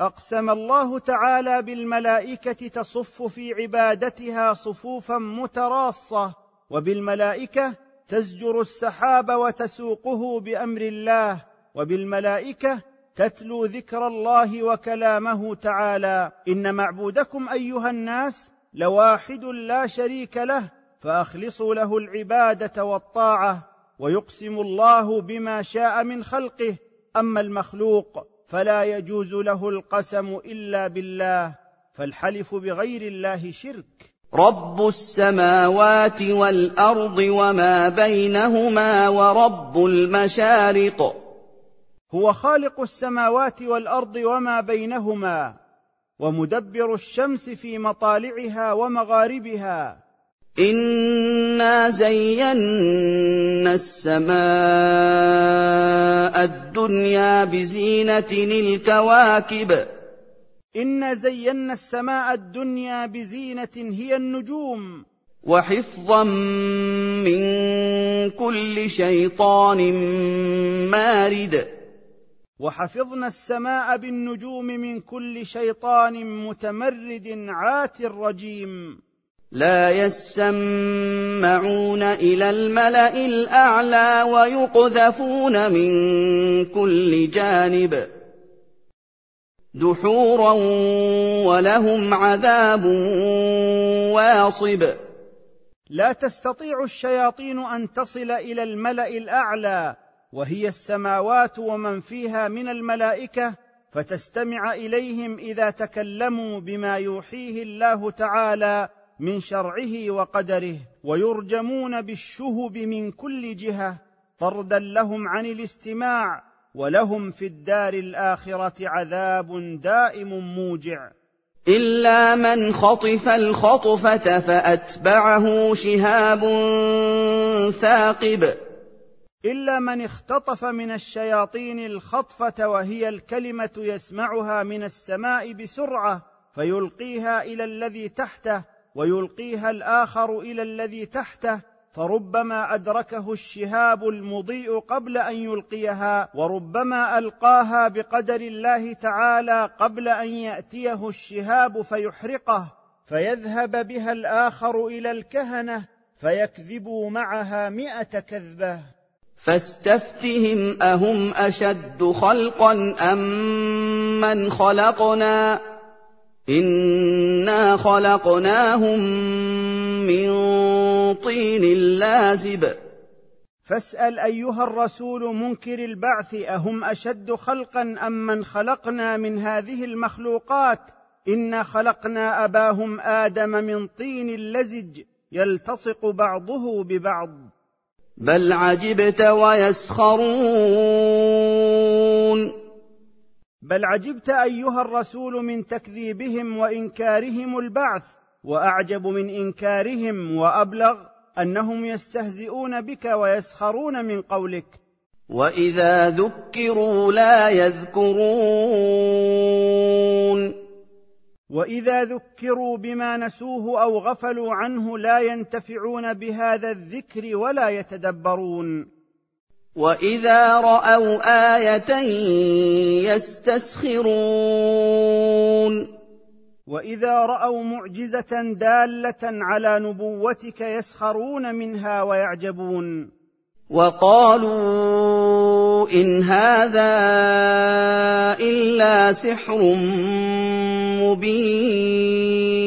أقسم الله تعالى بالملائكة تصف في عبادتها صفوفا متراصة وبالملائكة تزجر السحاب وتسوقه بأمر الله وبالملائكة تتلو ذكر الله وكلامه تعالى. إن معبودكم أيها الناس لواحد لا شريك له فأخلصوا له العبادة والطاعة ويقسم الله بما شاء من خلقه. أما المخلوق فلا يجوز له القسم إلا بالله فالحلف بغير الله شرك. رب السماوات والأرض وما بينهما ورب المشارق. هو خالق السماوات والأرض وما بينهما ومدبر الشمس في مطالعها ومغاربها. انا زينا السماء الدنيا بزينه الكواكب انا زينا السماء الدنيا بزينه هي النجوم وحفظا من كل شيطان مارد وحفظنا السماء بالنجوم من كل شيطان متمرد عات رجيم لا يسمعون إلى الملأ الأعلى ويقذفون من كل جانب دحورا ولهم عذاب واصب. لا تستطيع الشياطين أن تصل إلى الملأ الأعلى وهي السماوات ومن فيها من الملائكة فتستمع إليهم إذا تكلموا بما يوحيه الله تعالى من شرعه وقدره ويرجمون بالشهب من كل جهة طردا لهم عن الاستماع ولهم في الدار الآخرة عذاب دائم موجع. إلا من خطف الخطفة فأتبعه شهاب ثاقب. إلا من اختطف من الشياطين الخطفة وهي الكلمة يسمعها من السماء بسرعة فيلقيها إلى الذي تحته ويلقيها الآخر إلى الذي تحته فربما أدركه الشهاب المضيء قبل أن يلقيها وربما ألقاها بقدر الله تعالى قبل أن يأتيه الشهاب فيحرقه فيذهب بها الآخر إلى الكهنة فيكذبوا معها مائه كذبة. فاستفتهم أهم أشد خلقا أم من خلقنا؟ انا خلقناهم من طين لازب. فاسال ايها الرسول منكر البعث اهم اشد خلقا ام من خلقنا من هذه المخلوقات؟ انا خلقنا اباهم آدم من طين لزج يلتصق بعضه ببعض. بل عجبت ويسخرون. بل عجبت أيها الرسول من تكذيبهم وإنكارهم البعث وأعجب من إنكارهم وأبلغ أنهم يستهزئون بك ويسخرون من قولك. وإذا ذكروا لا يذكرون. وإذا ذكروا بما نسوه أو غفلوا عنه لا ينتفعون بهذا الذكر ولا يتدبرون. واذا راوا إيه يستسخرون واذا راوا معجزه داله على نبوتك يسخرون منها ويعجبون وقالوا ان هذا الا سحر مبين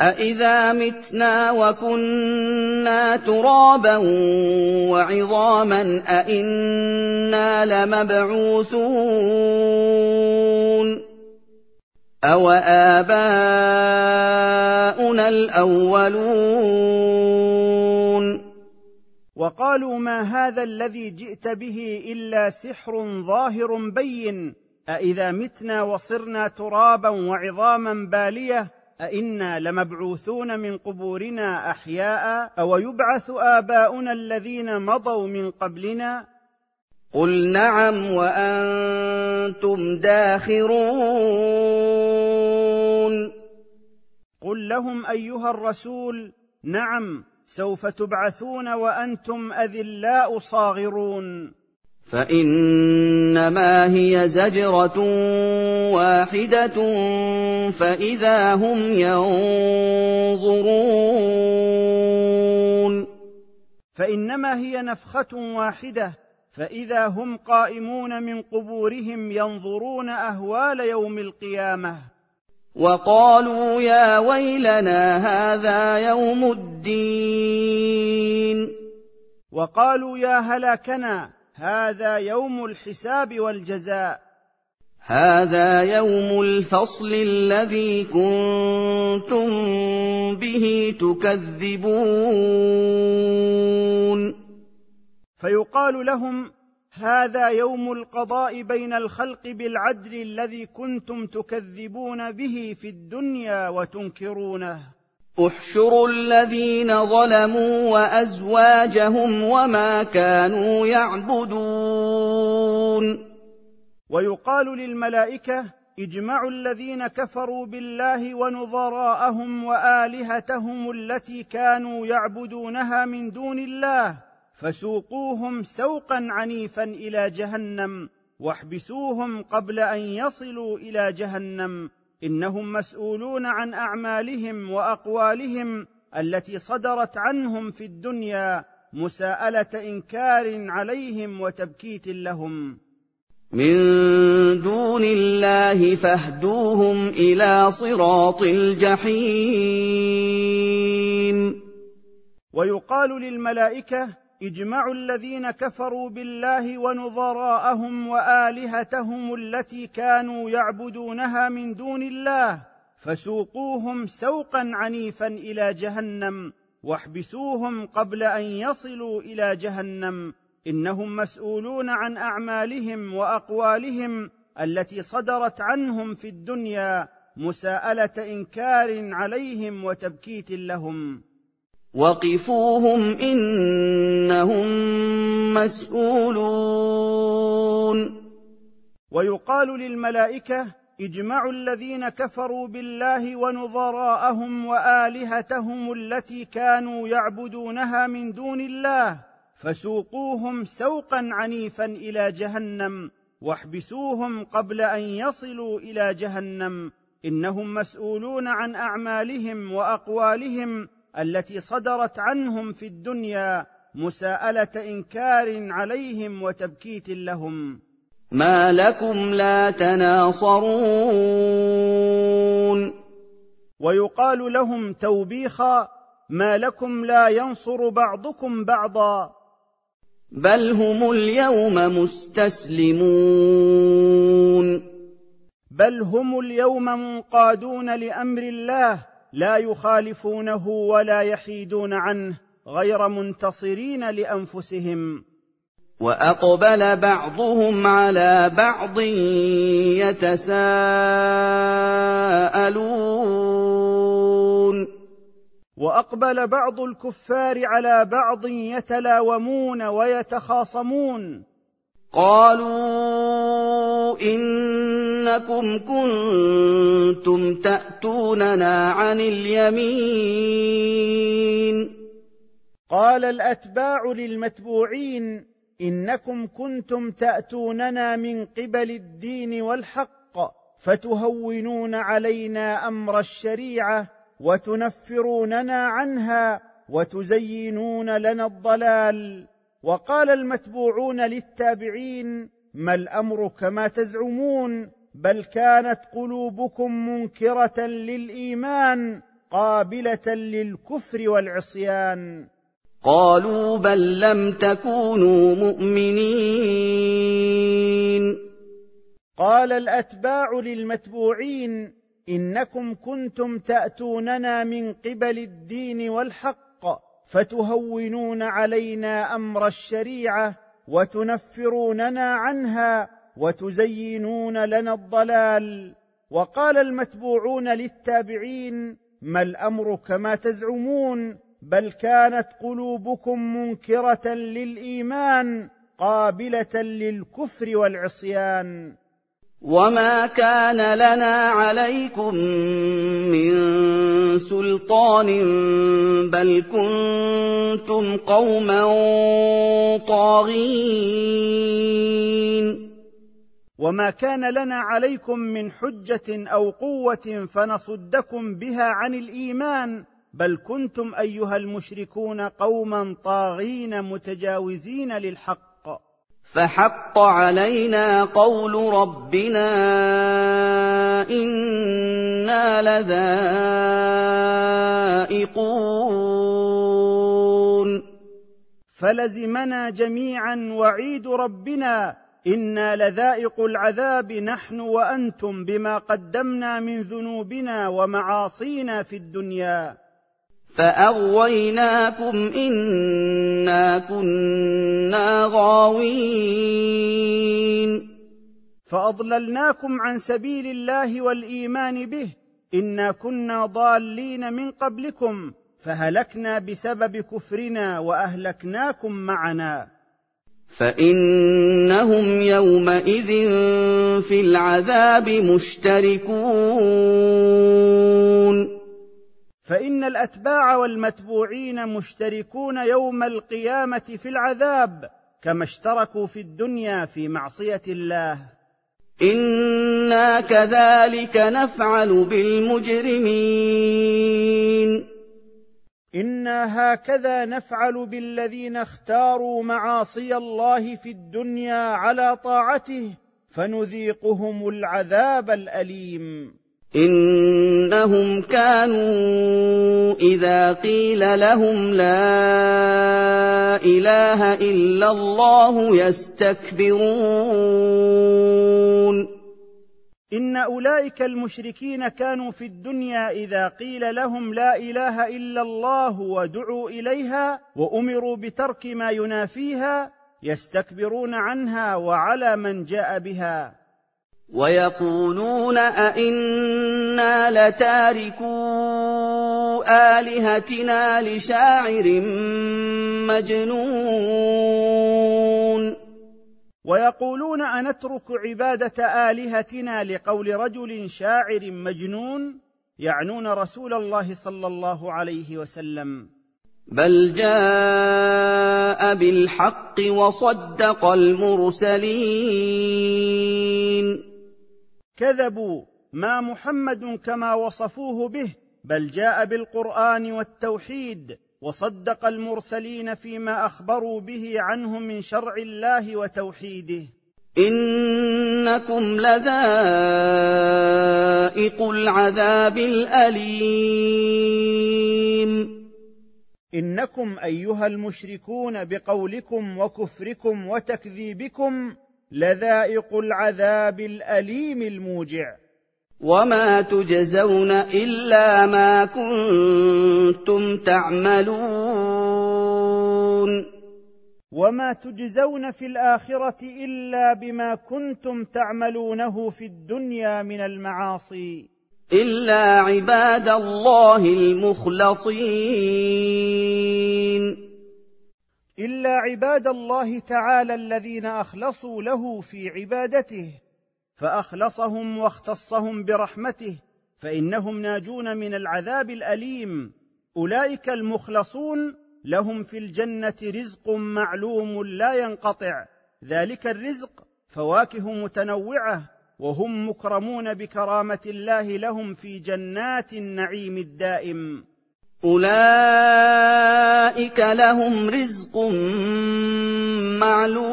أإذا متنا وكنا ترابا وعظاما أإنا لمبعوثون أو آباؤنا الأولون وقالوا ما هذا الذي جئت به إلا سحر ظاهر بين أإذا متنا وصرنا ترابا وعظاما بالية أإنا لمبعوثون من قبورنا أحياء أو يبعث آباؤنا الذين مضوا من قبلنا؟ قل نعم وأنتم داخرون. قل لهم أيها الرسول نعم سوف تبعثون وأنتم أذلاء صاغرون. فإنما هي زجرة واحدة فإذا هم ينظرون. فإنما هي نفخة واحدة فإذا هم قائمون من قبورهم ينظرون أهوال يوم القيامة. وقالوا يا ويلنا هذا يوم الدين. وقالوا يا هلاكنا هذا يوم الحساب والجزاء. هذا يوم الفصل الذي كنتم به تكذبون. فيقال لهم هذا يوم القضاء بين الخلق بالعدل الذي كنتم تكذبون به في الدنيا وتنكرونه. احشروا الذين ظلموا وأزواجهم وما كانوا يعبدون. ويقال للملائكة اجمعوا الذين كفروا بالله ونظراءهم وآلهتهم التي كانوا يعبدونها من دون الله فسوقوهم سوقا عنيفا إلى جهنم واحبسوهم قبل أن يصلوا إلى جهنم. إنهم مسؤولون عن أعمالهم وأقوالهم التي صدرت عنهم في الدنيا مساءلة إنكار عليهم وتبكيت لهم. من دون الله فاهدوهم إلى صراط الجحيم. ويقال للملائكة اجمعوا الذين كفروا بالله ونظراءهم وآلهتهم التي كانوا يعبدونها من دون الله فسوقوهم سوقا عنيفا إلى جهنم واحبسوهم قبل أن يصلوا إلى جهنم إنهم مسؤولون عن أعمالهم وأقوالهم التي صدرت عنهم في الدنيا مساءلة إنكار عليهم وتبكيت لهم. وقفوهم انهم مسئولون ويقال للملائكة اجمعوا الذين كفروا بالله ونظراءهم وآلهتهم التي كانوا يعبدونها من دون الله فسوقوهم سوقا عنيفا إلى جهنم واحبسوهم قبل أن يصلوا إلى جهنم إنهم مسؤولون عن أعمالهم وأقوالهم التي صدرت عنهم في الدنيا مساءلة إنكار عليهم وتبكيت لهم. ما لكم لا تناصرون. ويقال لهم توبيخا ما لكم لا ينصر بعضكم بعضا. بل هم اليوم مستسلمون. بل هم اليوم منقادون لأمر الله لا يخالفونه ولا يحيدون عنه غير منتصرين لأنفسهم. وأقبل بعضهم على بعض يتساءلون. وأقبل بعض الكفار على بعض يتلاومون ويتخاصمون. قالوا إنكم كنتم تأتوننا عن اليمين. قال الأتباع للمتبوعين إنكم كنتم تأتوننا من قبل الدين والحق فتهونون علينا أمر الشريعة وتنفروننا عنها وتزينون لنا الضلال. وقال المتبوعون للتابعين ما الأمر كما تزعمون بل كانت قلوبكم منكرة للإيمان قابلة للكفر والعصيان. قالوا بل لم تكونوا مؤمنين. قال الأتباع للمتبوعين إنكم كنتم تأتوننا من قبل الدين والحق فتهونون علينا أمر الشريعة وتنفروننا عنها وتزينون لنا الضلال. وقال المتبوعون للتابعين ما الأمر كما تزعمون بل كانت قلوبكم منكرة للإيمان قابلة للكفر والعصيان. وما كان لنا عليكم من سلطان بل كنتم قوما طاغين وما كان لنا عليكم من حجه أو قوه فنصدكم بها عن الايمان بل كنتم ايها المشركون قوما طاغين متجاوزين للحق فحق علينا قول ربنا إنا لذائقون. فلزمنا جميعا وعيد ربنا إنا لذائق العذاب نحن وأنتم بما قدمنا من ذنوبنا ومعاصينا في الدنيا. فاغويناكم انا كنا غاوين فاضللناكم عن سبيل الله والايمان به انا كنا ضالين من قبلكم فهلكنا بسبب كفرنا واهلكناكم معنا فانهم يومئذ في العذاب مشتركون فإن الأتباع والمتبوعين مشتركون يوم القيامة في العذاب كما اشتركوا في الدنيا في معصية الله. إنا كذلك نفعل بالمجرمين. إنا هكذا نفعل بالذين اختاروا معاصي الله في الدنيا على طاعته فنذيقهم العذاب الأليم. إنهم كانوا إذا قيل لهم لا إله إلا الله يستكبرون. إن أولئك المشركين كانوا في الدنيا إذا قيل لهم لا إله إلا الله ودعوا إليها وأمروا بترك ما ينافيها يستكبرون عنها وعلى من جاء بها. ويقولون أئنا لتاركو آلهتنا لشاعر مجنون. ويقولون أنترك عبادة آلهتنا لقول رجل شاعر مجنون يعنون رسول الله صلى الله عليه وسلم. بل جاء بالحق وصدق المرسلين. كذبوا ما محمد كما وصفوه به بل جاء بالقرآن والتوحيد وصدق المرسلين فيما أخبروا به عنهم من شرع الله وتوحيده. إنكم لذائق العذاب الأليم. إنكم أيها المشركون بقولكم وكفركم وتكذيبكم لذائق العذاب الأليم الموجع. وما تجزون إلا ما كنتم تعملون. وما تجزون في الآخرة إلا بما كنتم تعملونه في الدنيا من المعاصي. إلا عباد الله المخلصين. إلا عباد الله تعالى الذين أخلصوا له في عبادته فأخلصهم واختصهم برحمته فإنهم ناجون من العذاب الأليم. أولئك المخلصون لهم في الجنة رزق معلوم لا ينقطع. ذلك الرزق فواكه متنوعة وهم مكرمون بكرامة الله لهم في جنات النعيم الدائم. أولئك لهم رزق معلوم.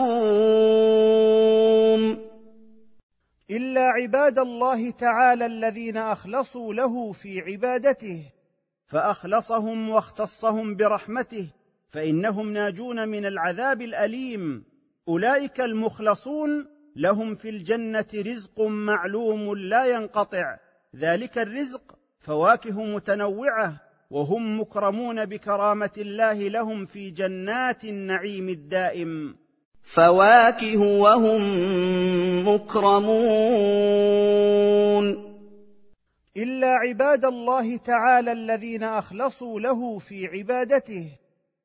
إلا عباد الله تعالى الذين أخلصوا له في عبادته فأخلصهم واختصهم برحمته فإنهم ناجون من العذاب الأليم. أولئك المخلصون لهم في الجنة رزق معلوم لا ينقطع. ذلك الرزق فواكه متنوعة وهم مكرمون بكرامة الله لهم في جنات النعيم الدائم. فواكه وهم مكرمون. إلا عباد الله تعالى الذين أخلصوا له في عبادته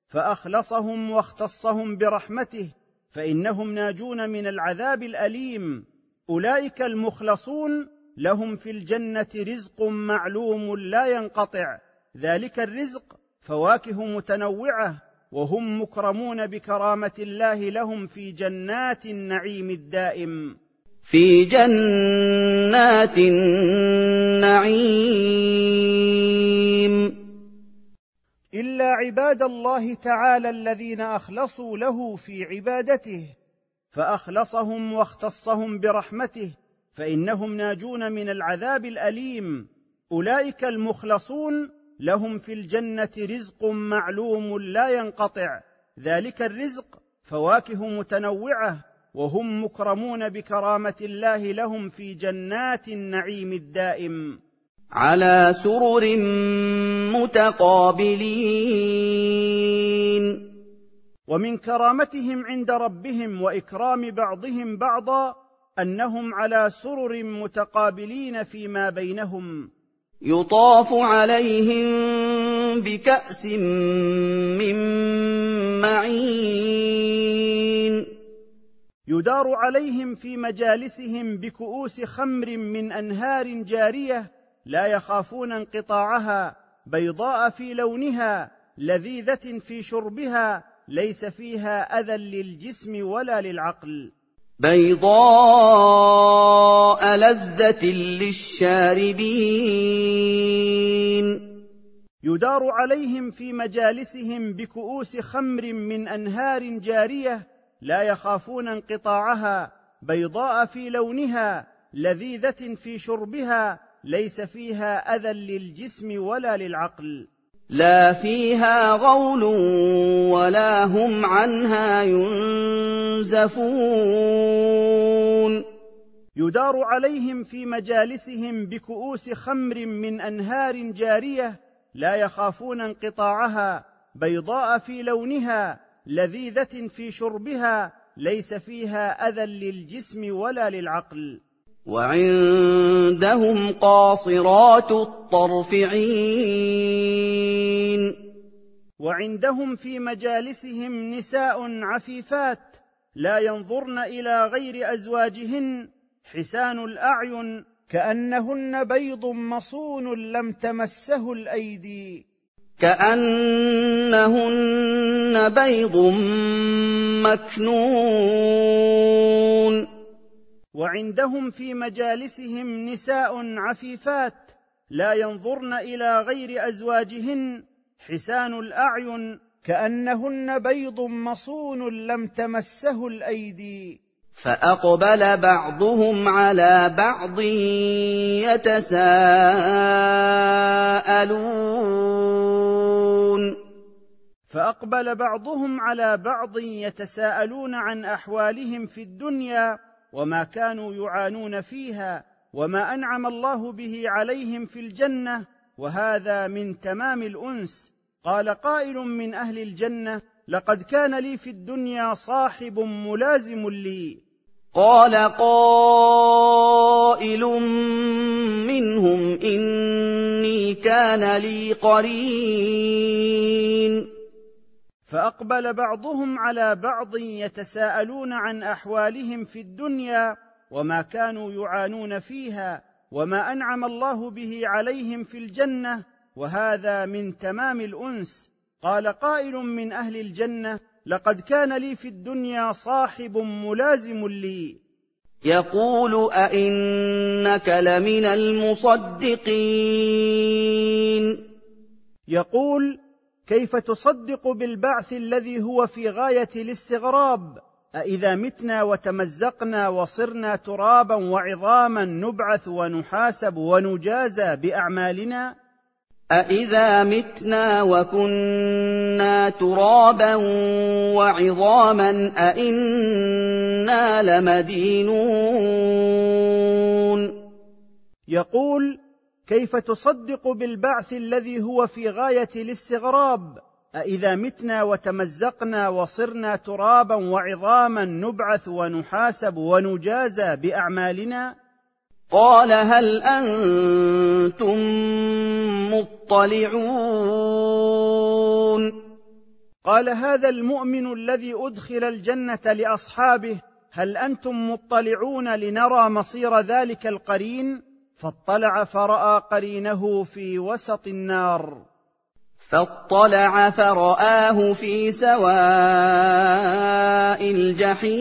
فأخلصهم واختصهم برحمته فإنهم ناجون من العذاب الأليم. أولئك المخلصون لهم في الجنة رزق معلوم لا ينقطع. ذلك الرزق فواكه متنوعة وهم مكرمون بكرامة الله لهم في جنات النعيم الدائم. في جنات النعيم. إلا عباد الله تعالى الذين أخلصوا له في عبادته فأخلصهم واختصهم برحمته فإنهم ناجون من العذاب الأليم. أولئك المخلصون لهم في الجنة رزق معلوم لا ينقطع. ذلك الرزق فواكه متنوعة وهم مكرمون بكرامة الله لهم في جنات النعيم الدائم. على سرر متقابلين. ومن كرامتهم عند ربهم وإكرام بعضهم بعضا أنهم على سرر متقابلين فيما بينهم. يطاف عليهم بكأس من معين. يدار عليهم في مجالسهم بكؤوس خمر من أنهار جارية لا يخافون انقطاعها بيضاء في لونها لذيذة في شربها ليس فيها أذى للجسم ولا للعقل. بيضاء لذة للشاربين. يدار عليهم في مجالسهم بكؤوس خمر من أنهار جارية لا يخافون انقطاعها بيضاء في لونها لذيذة في شربها ليس فيها أذى للجسم ولا للعقل. لا فيها غول ولا هم عنها ينزفون. يدار عليهم في مجالسهم بكؤوس خمر من أنهار جارية لا يخافون انقطاعها بيضاء في لونها لذيذة في شربها ليس فيها أذى للجسم ولا للعقل. وعندهم قاصرات الطرف عين وعندهم في مجالسهم نساء عفيفات لا ينظرن إلى غير أزواجهن حسان الأعين كأنهن بيض مصون لم تمسه الأيدي. كأنهن بيض مكنون. وعندهم في مجالسهم نساء عفيفات لا ينظرن إلى غير أزواجهن حسان الأعين كأنهن بيض مصون لم تمسه الأيدي. فأقبل بعضهم على بعض يتساءلون. فأقبل بعضهم على بعض يتساءلون عن أحوالهم في الدنيا وما كانوا يعانون فيها وما أنعم الله به عليهم في الجنة وهذا من تمام الأنس. قال قائل من أهل الجنة لقد كان لي في الدنيا صاحب ملازم لي. قال قائل منهم إني كان لي قرين. فأقبل بعضهم على بعض يتساءلون عن أحوالهم في الدنيا وما كانوا يعانون فيها وما أنعم الله به عليهم في الجنة وهذا من تمام الأنس. قال قائل من أهل الجنة لقد كان لي في الدنيا صاحب ملازم لي. يقول أئنك لمن المصدقين. يقول كيف تصدق بالبعث الذي هو في غاية الاستغراب؟ أإذا متنا وتمزقنا وصرنا ترابا وعظاما نبعث ونحاسب ونجازى بأعمالنا؟ أإذا متنا وكنا ترابا وعظاما أإنا لمدينون. يقول كيف تصدق بالبعث الذي هو في غاية الاستغراب؟ أإذا متنا وتمزقنا وصرنا ترابا وعظاما نبعث ونحاسب ونجازى بأعمالنا؟ قال هل أنتم مطلعون؟ قال هذا المؤمن الذي أدخل الجنة لأصحابه هل أنتم مطلعون لنرى مصير ذلك القرين؟ فاطلع فرأى قرينه في وسط النار. فاطلع فرآه في سواء الجحيم.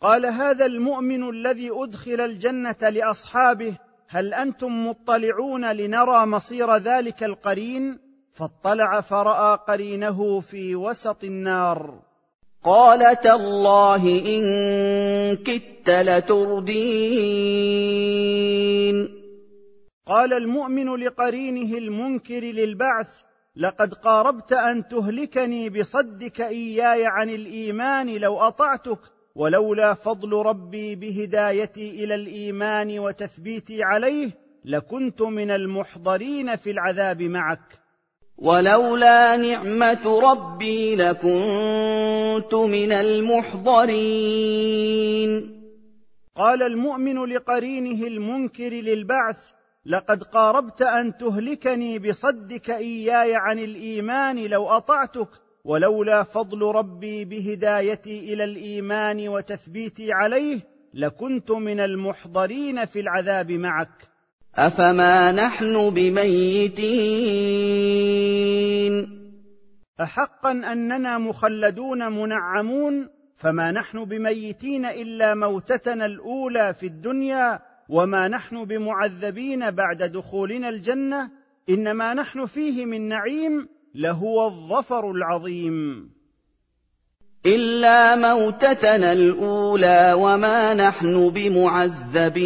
قال هذا المؤمن الذي أدخل الجنة لأصحابه هل أنتم مطلعون لنرى مصير ذلك القرين؟ فاطلع فرأى قرينه في وسط النار. قال تالله ان كدت لتردين قال المؤمن لقرينه المنكر للبعث لقد قاربت ان تهلكني بصدك اياي عن الايمان لو اطعتك ولولا فضل ربي بهدايتي إلى الايمان وتثبيتي عليه لكنت من المحضرين في العذاب معك. ولولا نعمة ربي لكنت من المحضرين. قال المؤمن لقرينه المنكر للبعث لقد قاربت أن تهلكني بصدك إياي عن الإيمان لو أطعتك ولولا فضل ربي بهدايتي إلى الإيمان وتثبيتي عليه لكنت من المحضرين في العذاب معك. أفما نحن بميتين؟ احقا أننا مخلدون منعمون فما نحن بميتين إلا موتتنا الأولى في الدنيا وما نحن بمعذبين بعد دخولنا الجنة إنما نحن فيه من نعيم لهو الظفر العظيم. إلا موتتنا الأولى وما نحن بمعذبين.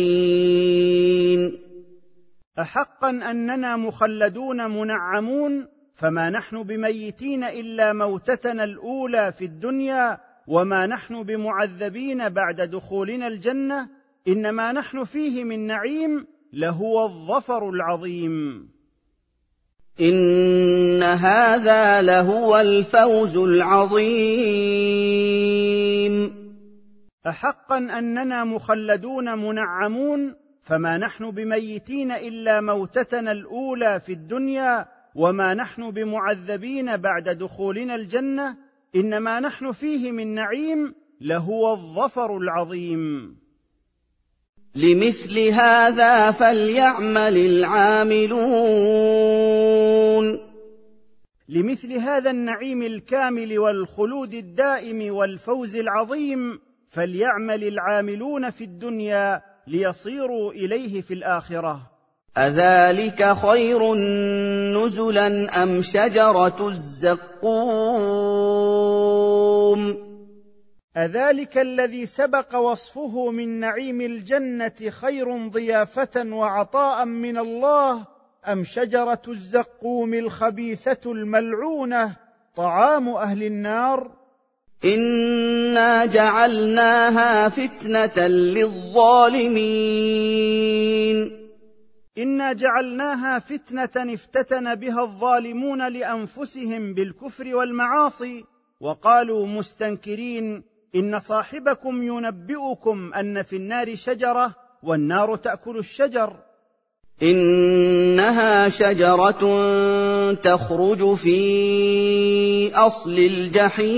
احقا أننا مخلدون منعمون فما نحن بميتين إلا موتتنا الأولى في الدنيا وما نحن بمعذبين بعد دخولنا الجنة إنما نحن فيه من نعيم لهو الظفر العظيم. إن هذا لهو الفوز العظيم. احقا أننا مخلدون منعمون فما نحن بميتين إلا موتتنا الأولى في الدنيا وما نحن بمعذبين بعد دخولنا الجنة إنما نحن فيه من نعيم لهو الظفر العظيم. لمثل هذا فليعمل العاملون. لمثل هذا النعيم الكامل والخلود الدائم والفوز العظيم فليعمل العاملون في الدنيا ليصيروا إليه في الآخرة. أذلك خير نزلا أم شجرة الزقوم؟ أذلك الذي سبق وصفه من نعيم الجنة خير ضيافة وعطاء من الله أم شجرة الزقوم الخبيثة الملعونة طعام أهل النار؟ أنا جعلناها فتنه للظالمين. أنا جعلناها فتنه افتتن بها الظالمون لانفسهم بالكفر والمعاصي. وقالوا مستنكرين ان صاحبكم ينبئكم ان في النار شجره والنار تاكل الشجر. إنها شجرة تخرج في أصل الجحيم.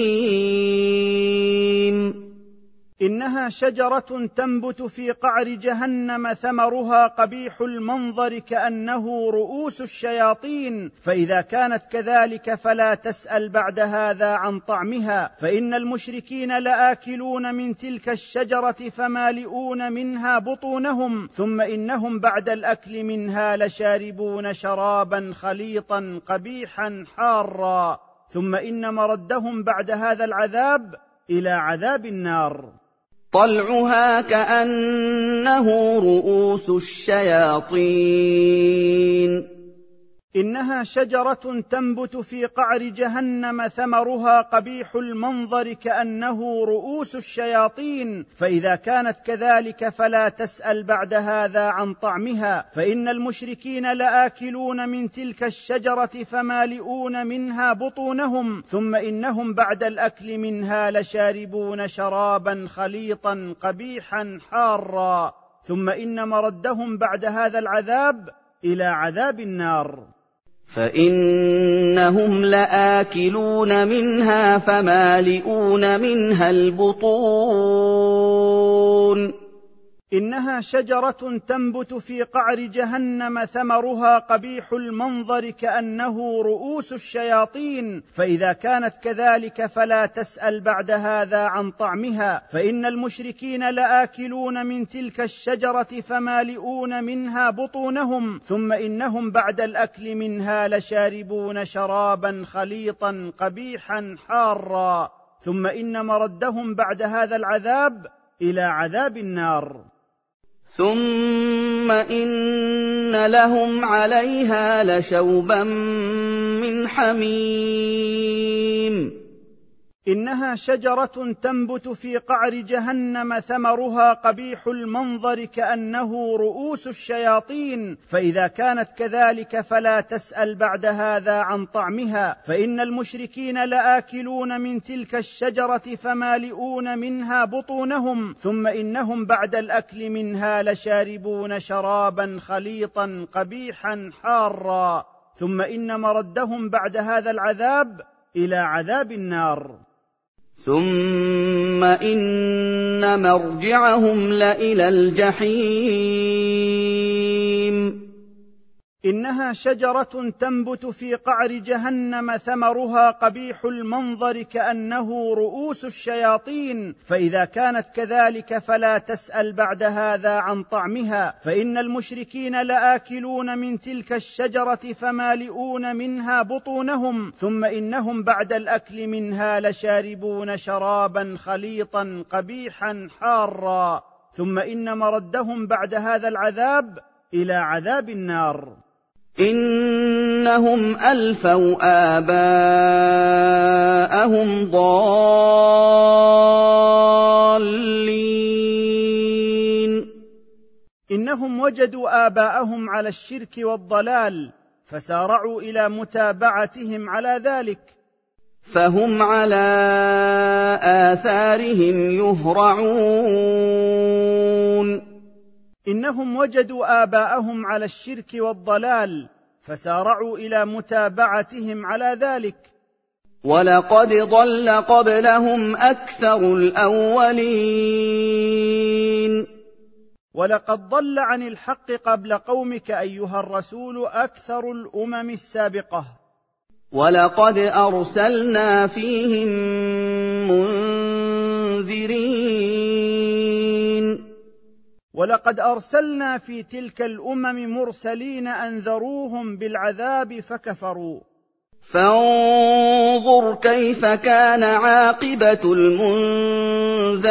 إنها شجرة تنبت في قعر جهنم ثمرها قبيح المنظر كأنه رؤوس الشياطين فإذا كانت كذلك فلا تسأل بعد هذا عن طعمها فإن المشركين لآكلون من تلك الشجرة فمالئون منها بطونهم ثم إنهم بعد الأكل منها لشاربون شرابا خليطا قبيحا حارا. ثم إن مردهم بعد هذا العذاب إلى عذاب النار. طلعها كأنه رؤوس الشياطين. إنها شجرة تنبت في قعر جهنم ثمرها قبيح المنظر كأنه رؤوس الشياطين فإذا كانت كذلك فلا تسأل بعد هذا عن طعمها فإن المشركين لآكلون من تلك الشجرة فمالئون منها بطونهم ثم إنهم بعد الأكل منها لشاربون شرابا خليطا قبيحا حارا. ثم إن مردهم بعد هذا العذاب إلى عذاب النار. فإنهم لآكلون منها فمالئون منها البطون إنها شجرة تنبت في قعر جهنم ثمرها قبيح المنظر كأنه رؤوس الشياطين فإذا كانت كذلك فلا تسأل بعد هذا عن طعمها فإن المشركين لآكلون من تلك الشجرة فمالئون منها بطونهم ثم إنهم بعد الأكل منها لشاربون شرابا خليطا قبيحا حارا. ثم إن مردهم بعد هذا العذاب إلى عذاب النار. ثم ان لهم عليها لشوبا من حميم إنها شجرة تنبت في قعر جهنم ثمرها قبيح المنظر كأنه رؤوس الشياطين فإذا كانت كذلك فلا تسأل بعد هذا عن طعمها فإن المشركين لآكلون من تلك الشجرة فمالئون منها بطونهم ثم إنهم بعد الأكل منها لشاربون شرابا خليطا قبيحا حارا. ثم إن مردهم بعد هذا العذاب إلى عذاب النار. ثم ان مرجعهم لالى الجحيم إنها شجرة تنبت في قعر جهنم ثمرها قبيح المنظر كأنه رؤوس الشياطين فإذا كانت كذلك فلا تسأل بعد هذا عن طعمها فإن المشركين لآكلون من تلك الشجرة فمالئون منها بطونهم ثم إنهم بعد الأكل منها لشاربون شرابا خليطا قبيحا حارا. ثم إن مردهم بعد هذا العذاب إلى عذاب النار. إنهم ألفوا آباءهم ضالين. إنهم وجدوا آباءهم على الشرك والضلال فسارعوا إلى متابعتهم على ذلك. فهم على آثارهم يهرعون. إنهم وجدوا آباءهم على الشرك والضلال فسارعوا إلى متابعتهم على ذلك. ولقد ضل قبلهم أكثر الأولين. ولقد ضل عن الحق قبل قومك أيها الرسول أكثر الأمم السابقة. ولقد أرسلنا فيهم منذرين. ولقد أرسلنا في تلك الأمم مرسلين أنذروهم بالعذاب فكفروا. فانظر كيف كان عاقبة المنذرين.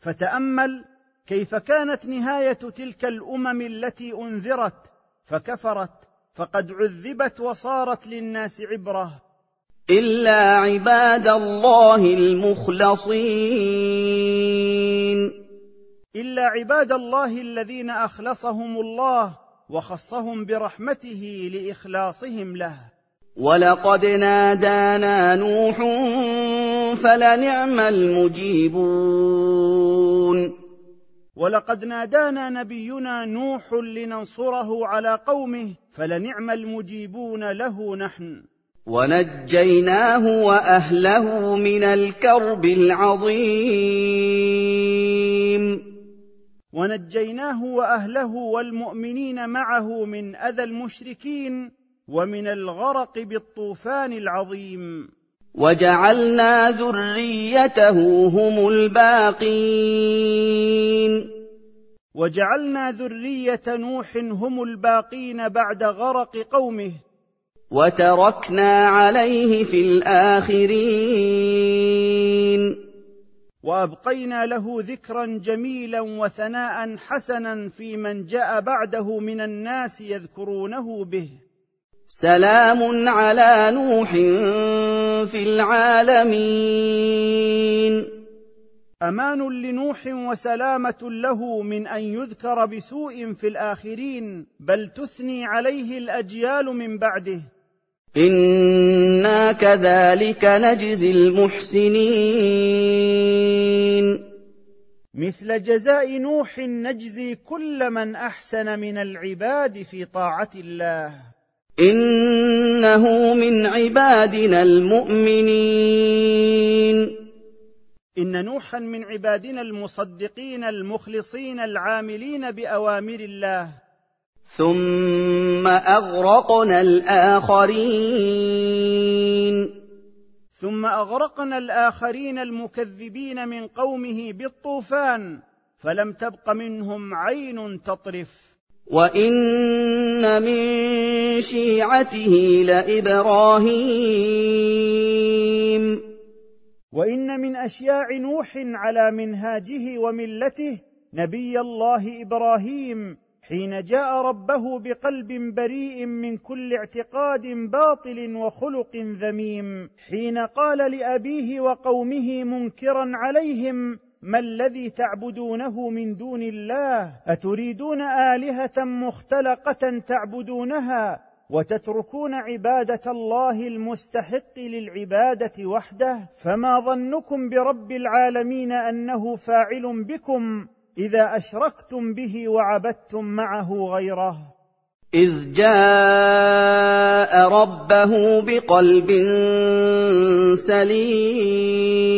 فتأمل كيف كانت نهاية تلك الأمم التي أنذرت فكفرت فقد عذبت وصارت للناس عبرة. إلا عباد الله المخلصين. إلا عباد الله الذين أخلصهم الله وخصهم برحمته لإخلاصهم له. ولقد نادانا نوح فلنعم المجيبون. ولقد نادانا نبينا نوح لننصره على قومه فلنعم المجيبون له نحن. ونجيناه وأهله من الكرب العظيم. ونجيناه وأهله والمؤمنين معه من أذى المشركين ومن الغرق بالطوفان العظيم. وجعلنا ذريته هم الباقين. وجعلنا ذرية نوح هم الباقين بعد غرق قومه. وتركنا عليه في الآخرين. وأبقينا له ذكرا جميلا وثناء حسنا في من جاء بعده من الناس يذكرونه به. سلام على نوح في العالمين. أمان لنوح وسلامة له من أن يذكر بسوء في الآخرين بل تثني عليه الأجيال من بعده. أنا كذلك نجزي المحسنين مثل جزاء نوح نجزي كل من أحسن من العباد في طاعة الله. انه من عبادنا المؤمنين ان نوحا من عبادنا المصدقين المخلصين العاملين بأوامر الله. ثم أغرقنا الآخرين. ثم أغرقنا الآخرين المكذبين من قومه بالطوفان فلم تبق منهم عين تطرف. وإن من شيعته لإبراهيم. وإن من أشياع نوح على منهاجه وملته نبي الله إبراهيم حين جاء ربه بقلب بريء من كل اعتقاد باطل وخلق ذميم حين قال لأبيه وقومه منكرا عليهم ما الذي تعبدونه من دون الله؟ أتريدون آلهة مختلقة تعبدونها؟ وتتركون عبادة الله المستحق للعبادة وحده؟ فما ظنكم برب العالمين أنه فاعل بكم؟ إذا أشركتم به وعبدتم معه غيره. إذ جاء ربه بقلب سليم.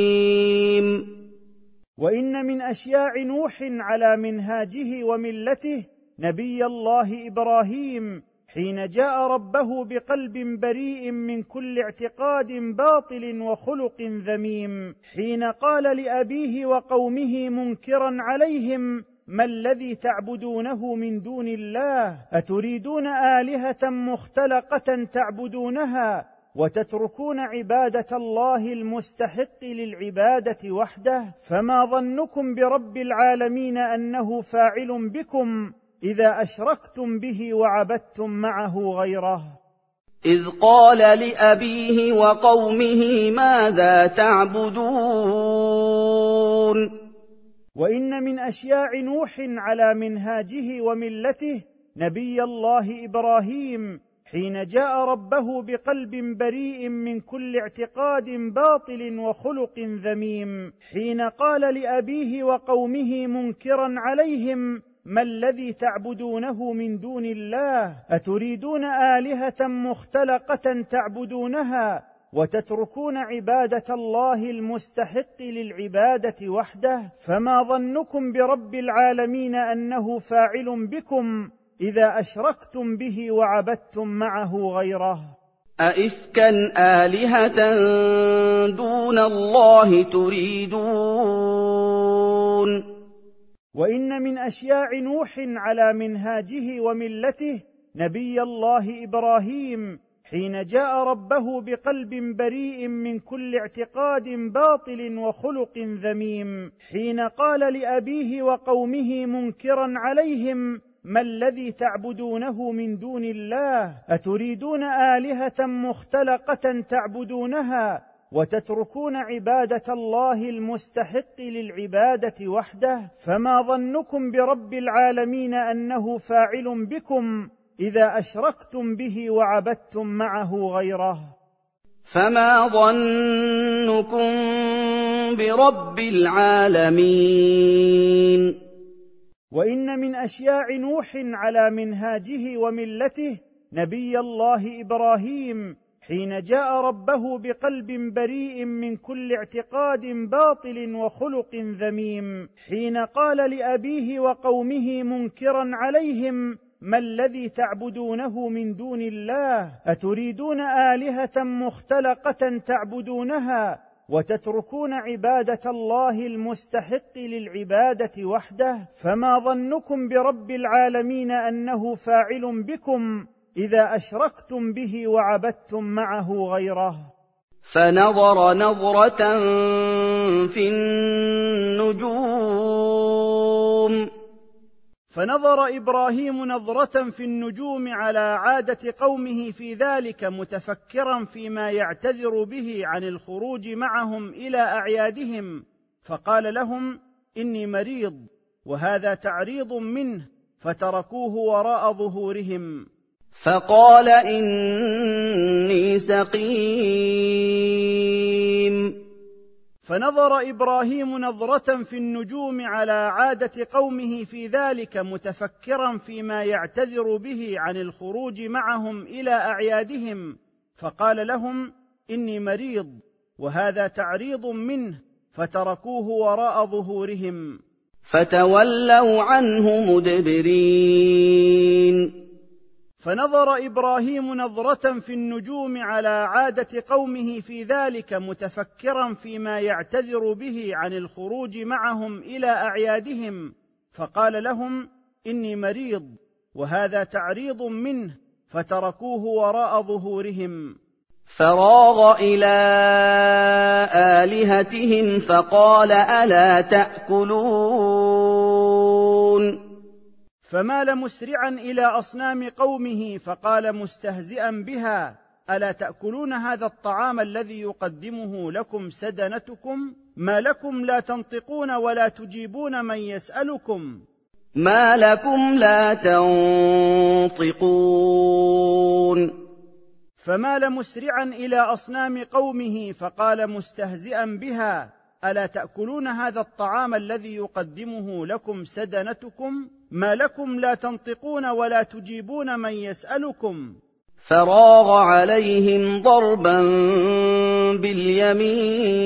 وإن من أشياع نوح على منهاجه وملته نبي الله إبراهيم حين جاء ربه بقلب بريء من كل اعتقاد باطل وخلق ذميم حين قال لأبيه وقومه منكرا عليهم ما الذي تعبدونه من دون الله؟ أتريدون آلهة مختلقة تعبدونها؟ وتتركون عبادة الله المستحق للعبادة وحده؟ فما ظنكم برب العالمين أنه فاعل بكم؟ إذا أشركتم به وعبدتم معه غيره. إذ قال لأبيه وقومه ماذا تعبدون؟ وإن من أشياع نوح على منهاجه وملته نبي الله إبراهيم حين جاء ربه بقلب بريء من كل اعتقاد باطل وخلق ذميم حين قال لأبيه وقومه منكرا عليهم ما الذي تعبدونه من دون الله؟ أتريدون آلهة مختلقة تعبدونها وتتركون عبادة الله المستحق للعبادة وحده؟ فما ظنكم برب العالمين أنه فاعل بكم إذا أشركتم به وعبدتم معه غيره؟ أئفكا آلهة دون الله تريدون وإن من أشياع نوح على منهاجه وملته نبي الله إبراهيم حين جاء ربه بقلب بريء من كل اعتقاد باطل وخلق ذميم حين قال لأبيه وقومه منكرا عليهم ما الذي تعبدونه من دون الله؟ أتريدون آلهة مختلقة تعبدونها؟ وتتركون عبادة الله المستحق للعبادة وحده فما ظنكم برب العالمين أنه فاعل بكم إذا أشركتم به وعبدتم معه غيره. فما ظنكم برب العالمين. وإن من أشياع نوح على منهاجه وملته نبي الله إبراهيم حين جاء ربه بقلب بريء من كل اعتقاد باطل وخلق ذميم حين قال لأبيه وقومه منكرا عليهم ما الذي تعبدونه من دون الله؟ أتريدون آلهة مختلقة تعبدونها؟ وتتركون عبادة الله المستحق للعبادة وحده؟ فما ظنكم برب العالمين أنه فاعل بكم؟ إذا أشركتم به وعبدتم معه غيره. فنظر نظرة في النجوم. فنظر إبراهيم نظرة في النجوم على عادة قومه في ذلك متفكرا فيما يعتذر به عن الخروج معهم إلى أعيادهم. فقال لهم إني مريض وهذا تعريض منه فتركوه وراء ظهورهم. فقال إني سقيم. فنظر إبراهيم نظرة في النجوم على عادة قومه في ذلك متفكرا فيما يعتذر به عن الخروج معهم إلى أعيادهم. فقال لهم إني مريض وهذا تعريض منه فتركوه وراء ظهورهم. فتولوا عنه مدبرين. فنظر إبراهيم نظرة في النجوم على عادة قومه في ذلك متفكرا فيما يعتذر به عن الخروج معهم إلى أعيادهم فقال لهم إني مريض وهذا تعريض منه فتركوه وراء ظهورهم. فراغ إلى آلهتهم فقال ألا تأكلون؟ فمال مسرعا إلى أصنام قومه فقال مستهزئا بها ألا تأكلون هذا الطعام الذي يقدمه لكم سدنتكم؟ ما لكم لا تنطقون ولا تجيبون من يسألكم. ما لكم لا تنطقون. فمال مسرعا إلى أصنام قومه فقال مستهزئا بها ألا تأكلون هذا الطعام الذي يقدمه لكم سدنتكم؟ ما لكم لا تنطقون ولا تجيبون من يسألكم. فراغ عليهم ضربا باليمين.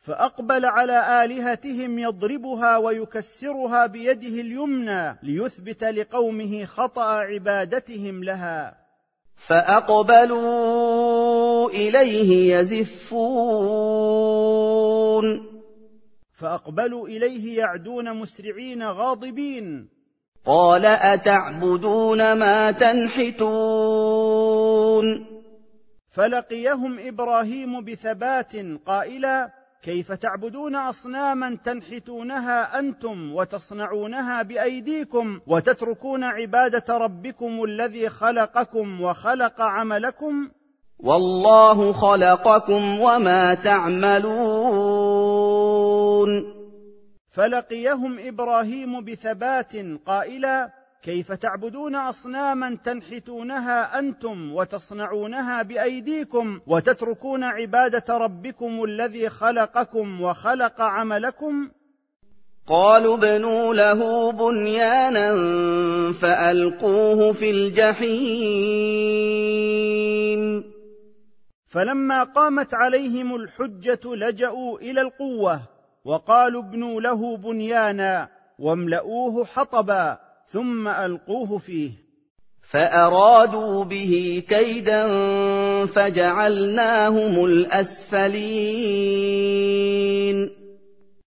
فأقبل على آلهتهم يضربها ويكسرها بيده اليمنى ليثبت لقومه خطأ عبادتهم لها. فأقبلوا إليه يزفون. فاقبلوا إليه يعدون مسرعين غاضبين. قال أتعبدون ما تنحتون؟ فلقيهم إبراهيم بثبات قائلا كيف تعبدون أصناما تنحتونها أنتم وتصنعونها بأيديكم وتتركون عبادة ربكم الذي خلقكم وخلق عملكم؟ والله خلقكم وما تعملون. فلقيهم إبراهيم بثبات قائلا كيف تعبدون أصناما تنحتونها أنتم وتصنعونها بأيديكم وتتركون عبادة ربكم الذي خلقكم وخلق عملكم؟ قالوا ابنوا له بنيانا فألقوه في الجحيم. فلما قامت عليهم الحجة لجأوا إلى القوة وقالوا ابنوا له بنيانا واملؤوه حطبا ثم ألقوه فيه. فأرادوا به كيدا فجعلناهم الأسفلين.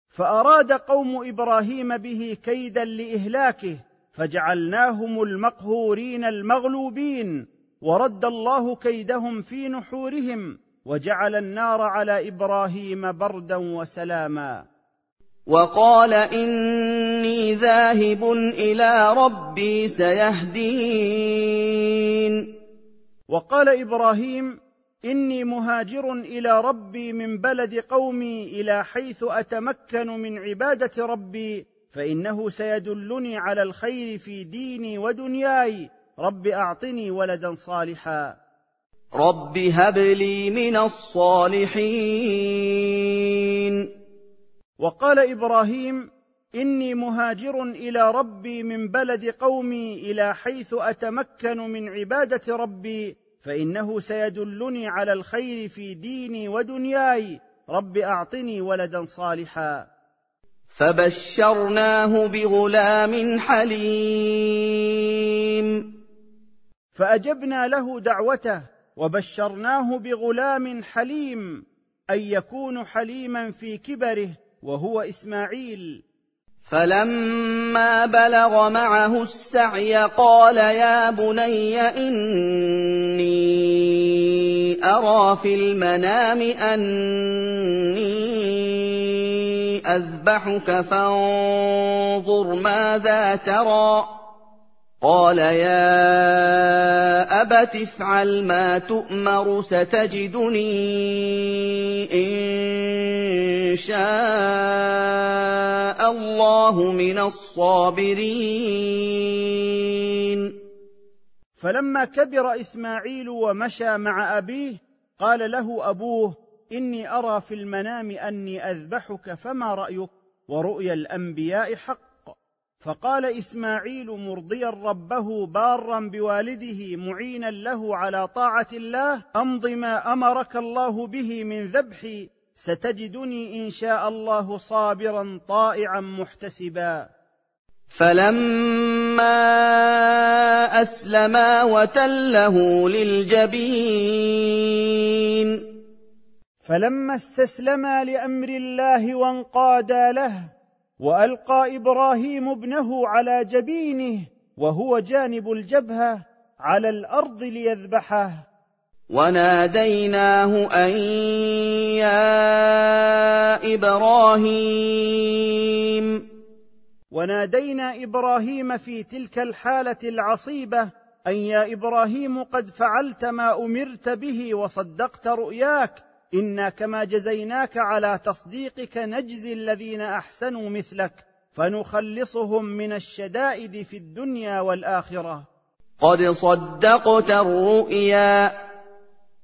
فأراد قوم إبراهيم به كيدا لإهلاكه فجعلناهم المقهورين المغلوبين ورد الله كيدهم في نحورهم وجعل النار على إبراهيم بردا وسلاما. وقال إني ذاهب إلى ربي سيهدين. وقال إبراهيم إني مهاجر إلى ربي من بلد قومي إلى حيث أتمكن من عبادة ربي فإنه سيدلني على الخير في ديني ودنياي. رب أعطني ولدا صالحا. رب هب لي من الصالحين وقال إبراهيم إني مهاجر إلى ربي من بلد قومي إلى حيث أتمكن من عبادة ربي فإنه سيدلني على الخير في ديني ودنياي. رب أعطني ولدا صالحا. فبشرناه بغلام حليم. فأجبنا له دعوته وبشرناه بغلام حليم اي يكون حليما في كبره وهو إسماعيل. فلما بلغ معه السعي قال يا بني إني أرى في المنام أني أذبحك فانظر ماذا ترى. قال يا أبت افعل ما تؤمر ستجدني إن شاء الله من الصابرين. فلما كبر إسماعيل ومشى مع أبيه قال له أبوه إني أرى في المنام أني أذبحك فما رأيك؟ ورؤيا الأنبياء حق. فقال إسماعيل مرضيا ربه بارا بوالده معينا له على طاعة الله أمض ما أمرك الله به من ذبحي ستجدني إن شاء الله صابرا طائعا محتسبا. فلما أسلما وتله للجبين. فلما استسلما لأمر الله وانقادا له وألقى إبراهيم ابنه على جبينه وهو جانب الجبهة على الأرض ليذبحه. وناديناه أن يا إبراهيم. ونادينا إبراهيم في تلك الحالة العصيبة أن يا إبراهيم قد فعلت ما أمرت به وصدقت رؤياك أنا كما جزيناك على تصديقك نجزي الذين احسنوا مثلك فنخلصهم من الشدائد في الدنيا والاخره. قد صدقت الرؤيا.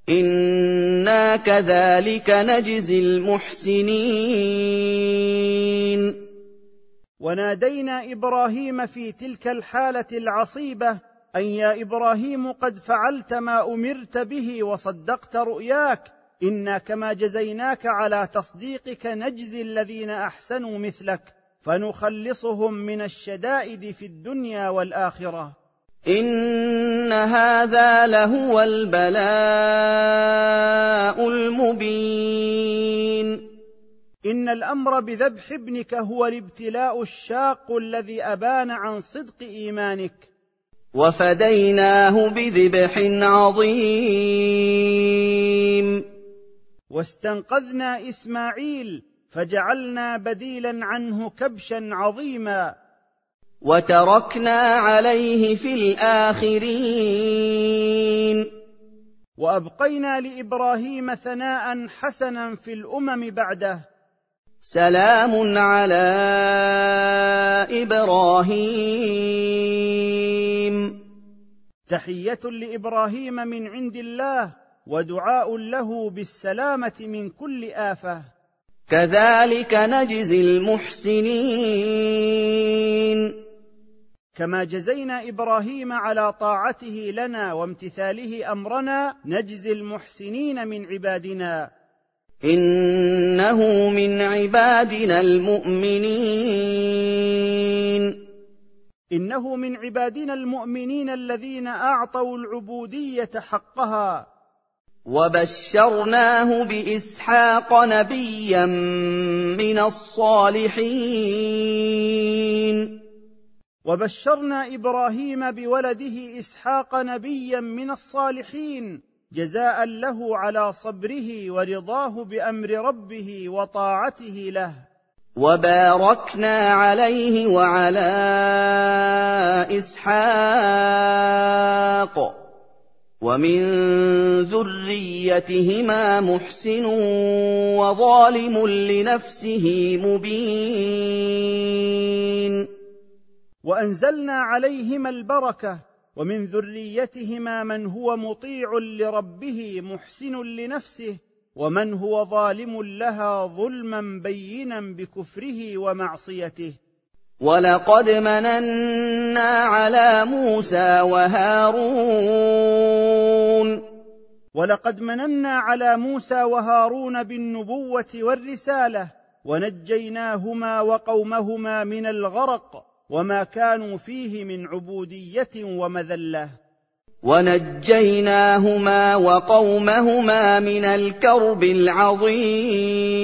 أنا كذلك نجزي المحسنين. ونادينا إبراهيم في تلك الحاله العصيبه ان يا إبراهيم قد فعلت ما امرت به وصدقت رؤياك إنا كما جزيناك على تصديقك نجزي الذين أحسنوا مثلك فنخلصهم من الشدائد في الدنيا والآخرة. إن هذا لهو البلاء المبين. إن الأمر بذبح ابنك هو الابتلاء الشاق الذي أبان عن صدق إيمانك. وفديناه بذبح عظيم. واستنقذنا إسماعيل فجعلنا بديلا عنه كبشا عظيما. وتركنا عليه في الآخرين. وأبقينا لإبراهيم ثناء حسنا في الأمم بعده. سلام على إبراهيم. تحية لإبراهيم من عند الله ودعاء له بالسلامة من كل آفة. كذلك نجزي المحسنين. كما جزينا إبراهيم على طاعته لنا وامتثاله أمرنا نجزي المحسنين من عبادنا. إنه من عبادنا المؤمنين. إنه من عبادنا المؤمنين الذين أعطوا العبودية حقها. وبشرناه بإسحاق نبيا من الصالحين. وبشرنا إبراهيم بولده إسحاق نبيا من الصالحين جزاء له على صبره ورضاه بأمر ربه وطاعته له. وباركنا عليه وعلى إسحاق. ومن ذريتهما محسن وظالم لنفسه مبين. وأنزلنا عليهما البركة ومن ذريتهما من هو مطيع لربه محسن لنفسه ومن هو ظالم لها ظلما بينا بكفره ومعصيته. ولقد مننا على موسى وهارون ولقد مننا على موسى وهارون بالنبوه والرساله ونجيناهما وقومهما من الغرق وما كانوا فيه من عبوديه ومذله ونجيناهما وقومهما من الكرب العظيم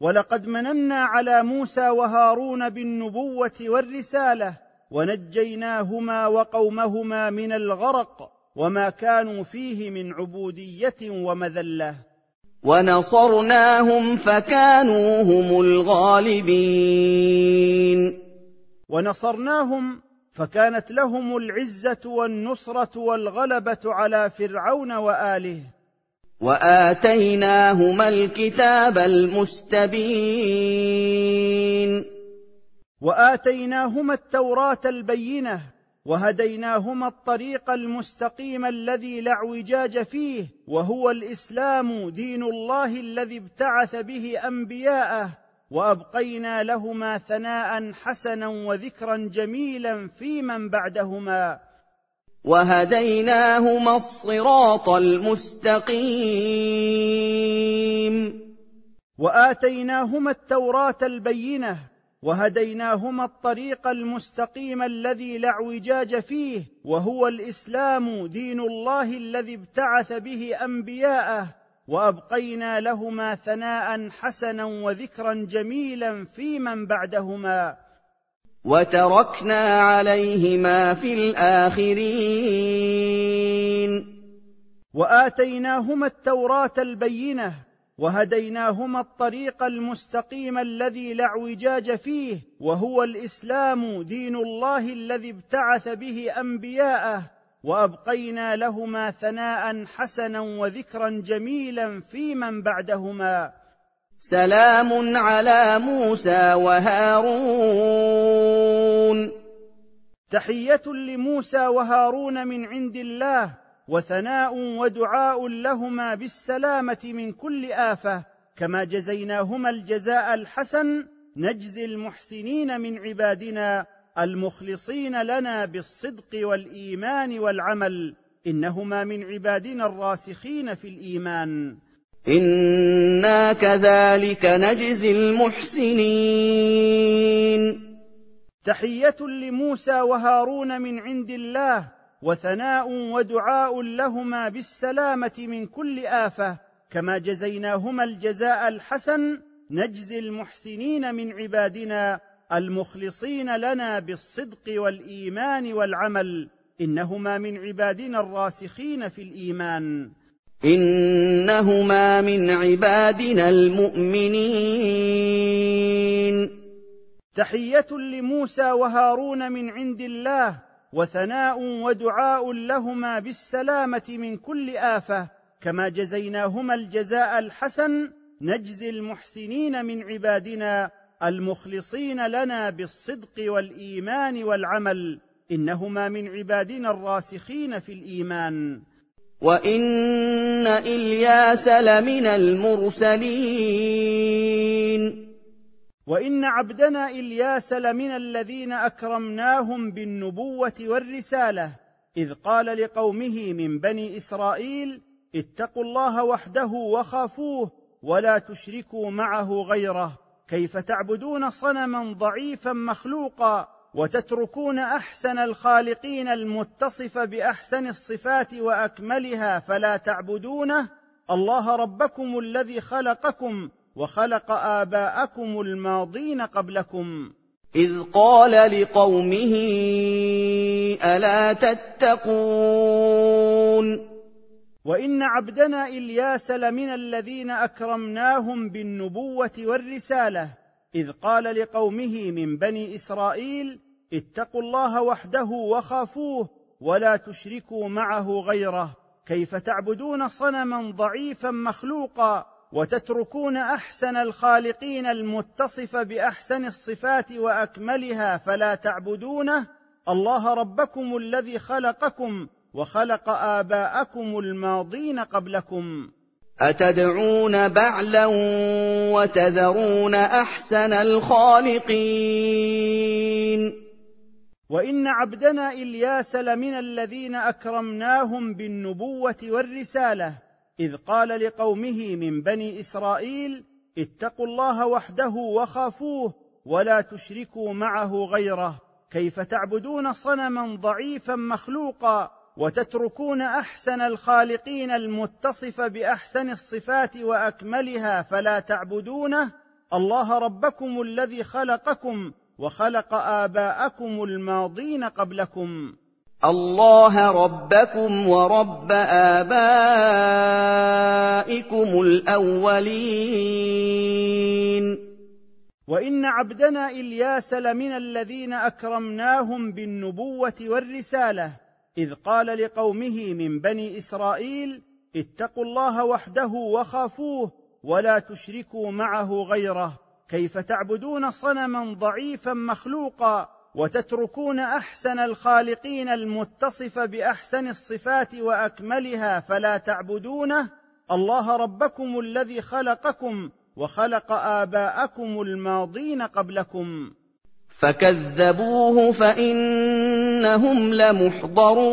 ولقد مننا على موسى وهارون بالنبوة والرسالة ونجيناهما وقومهما من الغرق وما كانوا فيه من عبودية ومذلة. ونصرناهم فكانوا هم الغالبين. ونصرناهم فكانت لهم العزة والنصرة والغلبة على فرعون وآله. وآتيناهما الكتاب المستبين. وآتيناهما التوراة البينة وهديناهما الطريق المستقيم الذي لا اعوجاج فيه وهو الإسلام دين الله الذي ابتعث به أنبياءه وأبقينا لهما ثناء حسنا وذكرا جميلا في من بعدهما. وهديناهما الصراط المستقيم واتيناهما التوراه البينه وهديناهما الطريق المستقيم الذي لا اعوجاج فيه وهو الاسلام دين الله الذي ابتعث به انبياءه وابقينا لهما ثناء حسنا وذكرا جميلا في من بعدهما وتركنا عليهما في الآخرين. وآتيناهما التوراة البينة وهديناهما الطريق المستقيم الذي لا اعوجاج فيه وهو الإسلام دين الله الذي ابتعث به أنبياءه وأبقينا لهما ثناء حسنا وذكرا جميلا في من بعدهما. سلام على موسى وهارون. تحية لموسى وهارون من عند الله وثناء ودعاء لهما بالسلامة من كل آفة. كما جزيناهما الجزاء الحسن نجزي المحسنين من عبادنا المخلصين لنا بالصدق والإيمان والعمل. إنهما من عبادنا الراسخين في الإيمان. أنا كذلك نجزي المحسنين تحية لموسى وهارون من عند الله وثناء ودعاء لهما بالسلامة من كل آفة. كما جزيناهما الجزاء الحسن نجزي المحسنين من عبادنا المخلصين لنا بالصدق والإيمان والعمل. إنهما من عبادنا الراسخين في الإيمان. إنهما من عبادنا المؤمنين. تحية لموسى وهارون من عند الله وثناء ودعاء لهما بالسلامة من كل آفة. كما جزيناهما الجزاء الحسن نجزي المحسنين من عبادنا المخلصين لنا بالصدق والإيمان والعمل. إنهما من عبادنا الراسخين في الإيمان. وان الياس لمن المرسلين وان عبدنا الياس لمن الذين اكرمناهم بالنبوه والرساله اذ قال لقومه من بني اسرائيل اتقوا الله وحده وخافوه ولا تشركوا معه غيره كيف تعبدون صنما ضعيفا مخلوقا وتتركون أحسن الخالقين المتصف بأحسن الصفات وأكملها فلا تعبدونه الله ربكم الذي خلقكم وخلق آباءكم الماضين قبلكم. إذ قال لقومه ألا تتقون؟ وإن عبدنا إلياس لمن الذين أكرمناهم بالنبوة والرسالة إذ قال لقومه من بني إسرائيل اتقوا الله وحده وخافوه ولا تشركوا معه غيره. كيف تعبدون صنما ضعيفا مخلوقا وتتركون أحسن الخالقين المتصف بأحسن الصفات وأكملها فلا تعبدونه؟ الله ربكم الذي خلقكم وخلق آباءكم الماضين قبلكم. أتدعون بعلا وتذرون أحسن الخالقين؟ وإن عبدنا إلياس لمن الذين أكرمناهم بالنبوة والرسالة إذ قال لقومه من بني إسرائيل اتقوا الله وحده وخافوه ولا تشركوا معه غيره كيف تعبدون صنما ضعيفا مخلوقا؟ وتتركون أحسن الخالقين المتصف بأحسن الصفات وأكملها فلا تعبدونه. الله ربكم الذي خلقكم وخلق آباءكم الماضين قبلكم. الله ربكم ورب آبائكم الأولين. وإن عبدنا إلياس لمن الذين أكرمناهم بالنبوة والرسالة إذ قال لقومه من بني إسرائيل اتقوا الله وحده وخافوه ولا تشركوا معه غيره. كيف تعبدون صنما ضعيفا مخلوقا وتتركون أحسن الخالقين المتصف بأحسن الصفات وأكملها فلا تعبدونه؟ الله ربكم الذي خلقكم وخلق آباءكم الماضين قبلكم. فكذبوه فإنهم لمحضرون.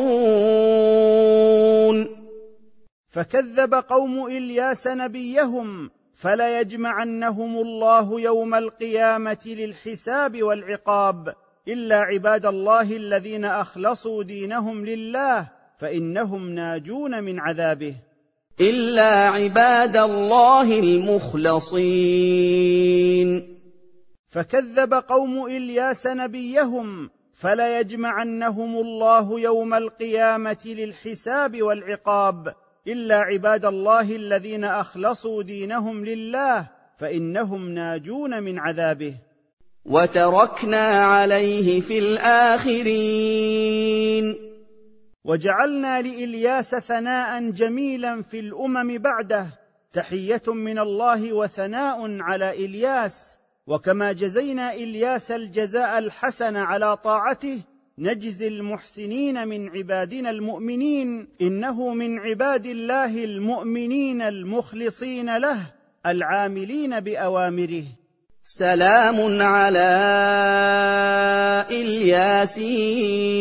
فكذب قوم إلياس نبيهم فليجمعنهم الله يوم القيامة للحساب والعقاب. إلا عباد الله الذين أخلصوا دينهم لله فإنهم ناجون من عذابه. إلا عباد الله المخلصين. فكذب قوم إلياس نبيهم فليجمعنهم الله يوم القيامة للحساب والعقاب إلا عباد الله الذين أخلصوا دينهم لله فإنهم ناجون من عذابه. وتركنا عليه في الآخرين. وجعلنا لإلياس ثناء جميلا في الأمم بعده. تحية من الله وثناء على إلياس. وكما جزينا إلياس الجزاء الحسن على طاعته نجزي المحسنين من عبادنا المؤمنين إنه من عباد الله المؤمنين المخلصين له العاملين بأوامره. سلام على إلياسين.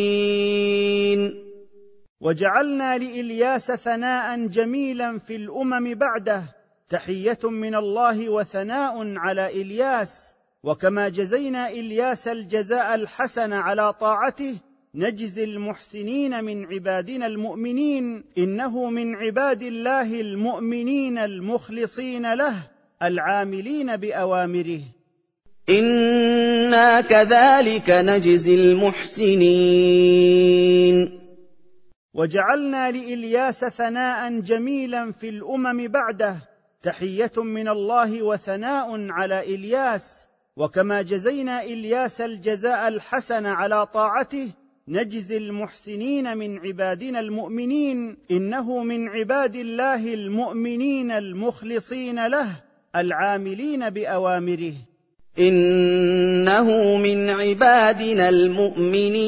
وجعلنا لإلياس ثناء جميلا في الأمم بعده تحية من الله وثناء على إلياس وكما جزينا إلياس الجزاء الحسن على طاعته نجزي المحسنين من عبادنا المؤمنين إنه من عباد الله المؤمنين المخلصين له العاملين بأوامره. إنا كذلك نجزي المحسنين. وجعلنا لإلياس ثناء جميلا في الأمم بعده تحية من الله وثناء على إلياس وكما جزينا إلياس الجزاء الحسن على طاعته نجزي المحسنين من عبادنا المؤمنين إنه من عباد الله المؤمنين المخلصين له العاملين بأوامره. إنه من عبادنا المؤمنين.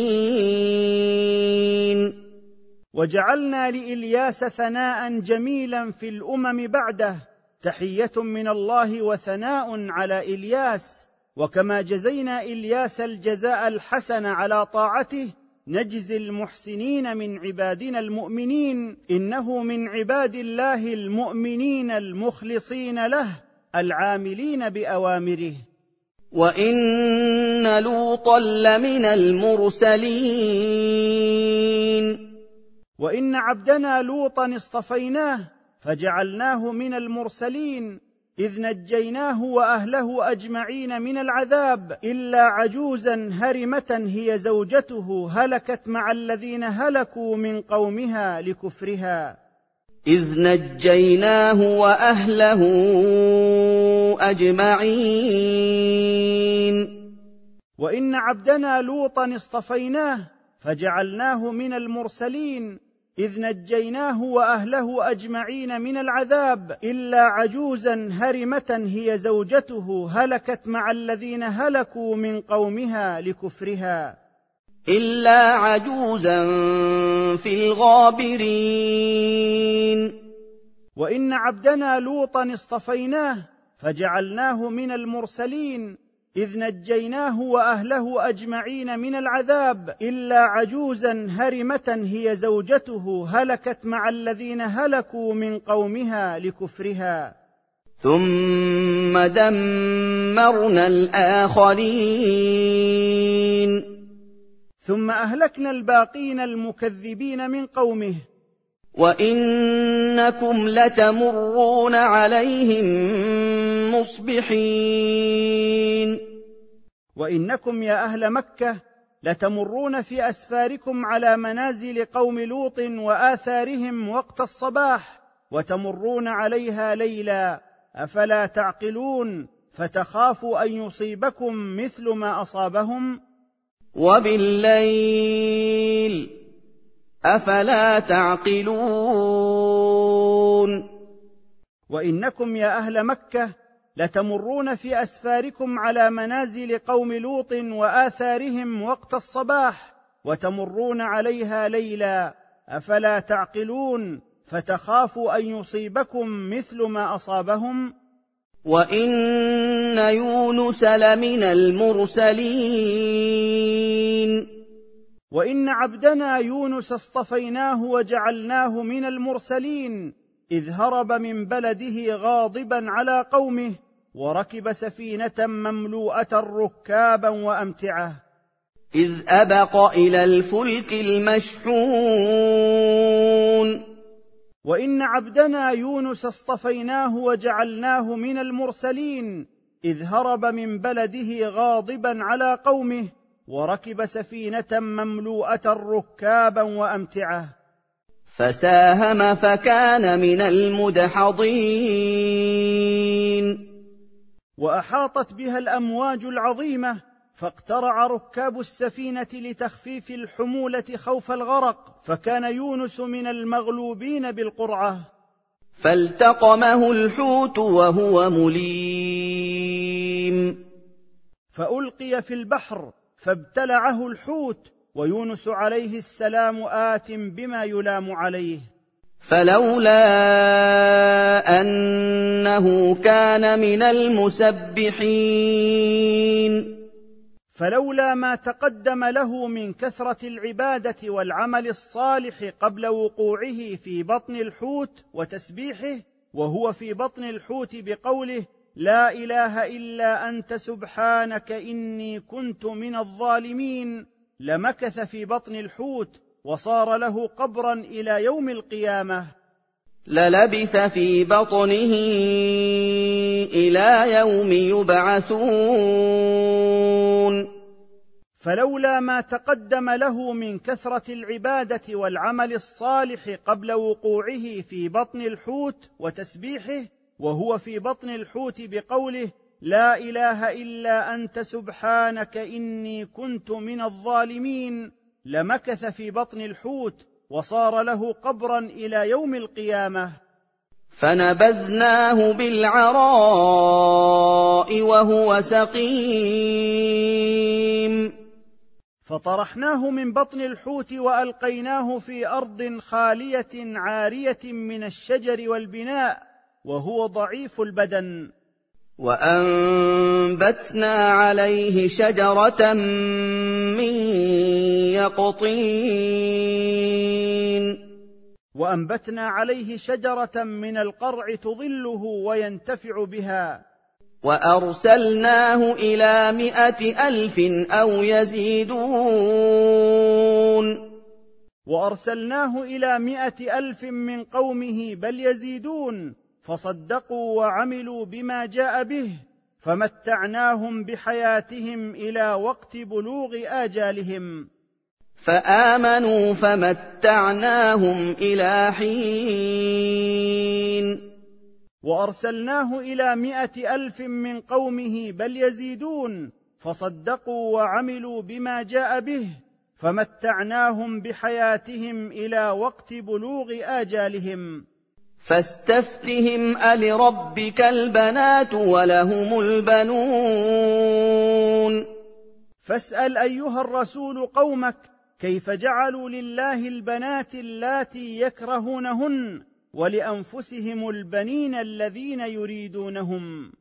وجعلنا لإلياس ثناء جميلا في الأمم بعده تحية من الله وثناء على إلياس وكما جزينا إلياس الجزاء الحسن على طاعته نجزي المحسنين من عبادنا المؤمنين إنه من عباد الله المؤمنين المخلصين له العاملين بأوامره. وإن لوطا لمن المرسلين. وإن عبدنا لوطا اصطفيناه فجعلناه من المرسلين إذ نجيناه وأهله أجمعين من العذاب إلا عجوزا هرمة هي زوجته هلكت مع الذين هلكوا من قومها لكفرها. إذ نجيناه وأهله أجمعين. وإن عبدنا لوطا اصطفيناه فجعلناه من المرسلين إذ نجيناه وأهله أجمعين من العذاب إلا عجوزا هرمة هي زوجته هلكت مع الذين هلكوا من قومها لكفرها. إلا عجوزا في الغابرين. وإن عبدنا لوطا اصطفيناه فجعلناه من المرسلين. إذ نجيناه وأهله أجمعين من العذاب إلا عجوزا هرمة هي زوجته هلكت مع الذين هلكوا من قومها لكفرها. ثم دمرنا الآخرين. ثم أهلكنا الباقين المكذبين من قومه. وإنكم لتمرون عليهم مصبحين. وإنكم يا أهل مكة لتمرون في أسفاركم على منازل قوم لوط وآثارهم وقت الصباح وتمرون عليها ليلا أفلا تعقلون؟ فتخافوا أن يصيبكم مثل ما أصابهم؟ وبالليل أفلا تعقلون؟ وإنكم يا أهل مكة لتمرون في أسفاركم على منازل قوم لوط وآثارهم وقت الصباح وتمرون عليها ليلا. أفلا تعقلون؟ فتخافوا أن يصيبكم مثل ما أصابهم؟ وإن يونس لمن المرسلين. وإن عبدنا يونس اصطفيناه وجعلناه من المرسلين إذ هرب من بلده غاضبا على قومه وركب سفينة مملوءة ركابا وأمتعة. إذ أبق إلى الفلك المشحون. وإن عبدنا يونس اصطفيناه وجعلناه من المرسلين إذ هرب من بلده غاضبا على قومه وركب سفينة مملوءة ركابا وأمتعة. فساهم فكان من المدحضين. وأحاطت بها الأمواج العظيمة فاقترع ركاب السفينة لتخفيف الحمولة خوف الغرق فكان يونس من المغلوبين بالقرعة. فالتقمه الحوت وهو مليم. فألقي في البحر فابتلعه الحوت ويونس عليه السلام آت بما يلام عليه. فلولا أنه كان من المسبحين. فلولا ما تقدم له من كثرة العبادة والعمل الصالح قبل وقوعه في بطن الحوت وتسبيحه وهو في بطن الحوت بقوله لا إله إلا أنت سبحانك إني كنت من الظالمين لمكث في بطن الحوت وصار له قبرا إلى يوم القيامة. للبث في بطنه إلى يوم يبعثون. فلولا ما تقدم له من كثرة العبادة والعمل الصالح قبل وقوعه في بطن الحوت وتسبيحه وهو في بطن الحوت بقوله لا إله إلا أنت سبحانك إني كنت من الظالمين لمكث في بطن الحوت وصار له قبرا إلى يوم القيامة. فنبذناه بالعراء وهو سقيم. فطرحناه من بطن الحوت وألقيناه في أرض خالية عارية من الشجر والبناء وهو ضعيف البدن. وأنبتنا عليه شجرة من يقطين. وأنبتنا عليه شجرة من القرع تظله وينتفع بها. وأرسلناه إلى مائه ألف أو يزيدون. وأرسلناه إلى مائه ألف من قومه بل يزيدون. فصدقوا وعملوا بما جاء به فمتعناهم بحياتهم إلى وقت بلوغ آجالهم. فآمنوا فمتعناهم إلى حين. وأرسلناه إلى مائه ألف من قومه بل يزيدون فصدقوا وعملوا بما جاء به فمتعناهم بحياتهم إلى وقت بلوغ آجالهم. فاستفتهم ألربك البنات ولهم البنون. فاسأل أيها الرسول قومك كيف جعلوا لله البنات اللاتي يكرهونهن ولأنفسهم البنين الذين يريدونهم؟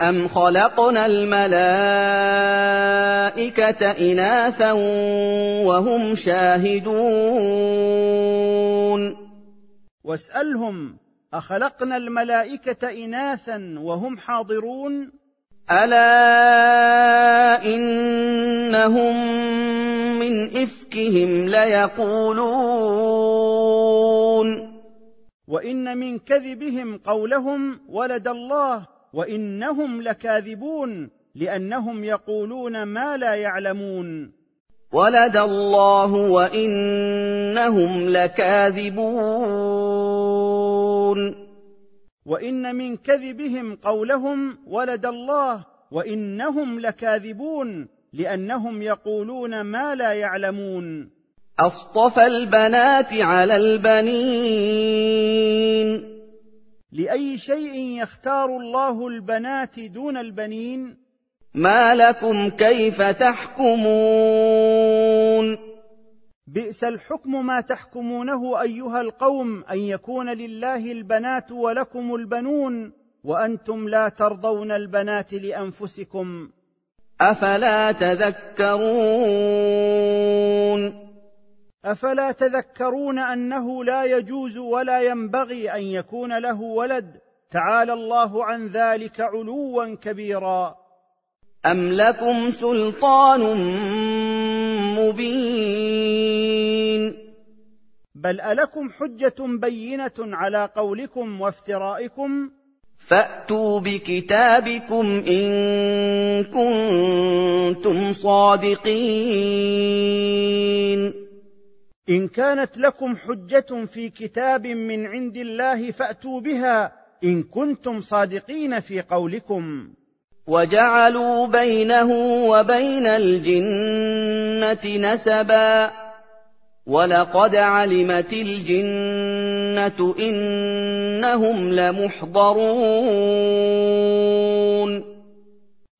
أم خلقنا الملائكة إناثا وهم شاهدون؟ واسألهم أخلقنا الملائكة اناثا وهم حاضرون؟ ألا إنهم من إفكهم ليقولون. وإن من كذبهم قولهم ولد الله وإنهم لكاذبون لأنهم يقولون ما لا يعلمون. ولد الله وإنهم لكاذبون. وإن من كذبهم قولهم ولد الله وإنهم لكاذبون لأنهم يقولون ما لا يعلمون. أصطفى البنات على البنين. لأي شيء يختار الله البنات دون البنين؟ ما لكم كيف تحكمون؟ بئس الحكم ما تحكمونه أيها القوم أن يكون لله البنات ولكم البنون وأنتم لا ترضون البنات لأنفسكم. أفلا تذكرون؟ أفلا تذكرون أنه لا يجوز ولا ينبغي أن يكون له ولد؟ تعالى الله عن ذلك علوا كبيرا. أَمْ لَكُمْ سُلْطَانٌ مُّبِينٌ. بل ألكم حجة بينة على قولكم وافترائكم؟ فأتوا بكتابكم إن كنتم صادقين. إن كانت لكم حجة في كتاب من عند الله فأتوا بها إن كنتم صادقين في قولكم. وَجَعَلُوا بَيْنَهُ وَبَيْنَ الْجِنَّةِ نَسَبًا. وَلَقَدْ عَلِمَتِ الْجِنَّةُ إِنَّهُمْ لَمُحْضَرُونَ.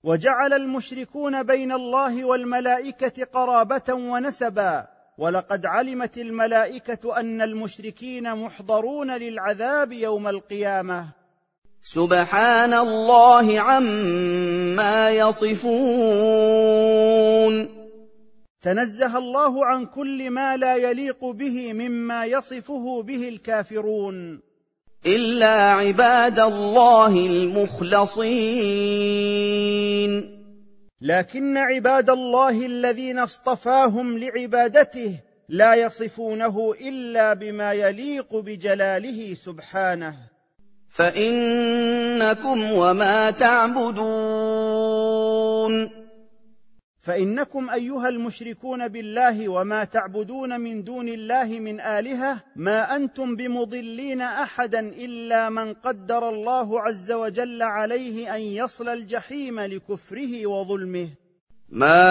وجعل المشركون بين الله والملائكة قرابة ونسبا. ولقد علمت الملائكة أن المشركين محضرون للعذاب يوم القيامة. سُبْحَانَ اللَّهِ عَمَّا يَصِفُونَ تنزه الله عن كل ما لا يليق به مما يصفه به الكافرون. الا عباد الله المخلصين. لكن عباد الله الذين اصطفاهم لعبادته لا يصفونه الا بما يليق بجلاله سبحانه. فإنكم وما تعبدون. فإنكم أيها المشركون بالله وما تعبدون من دون الله من آلهة ما أنتم بمضلين أحدا إلا من قدر الله عز وجل عليه أن يصل الجحيم لكفره وظلمه. ما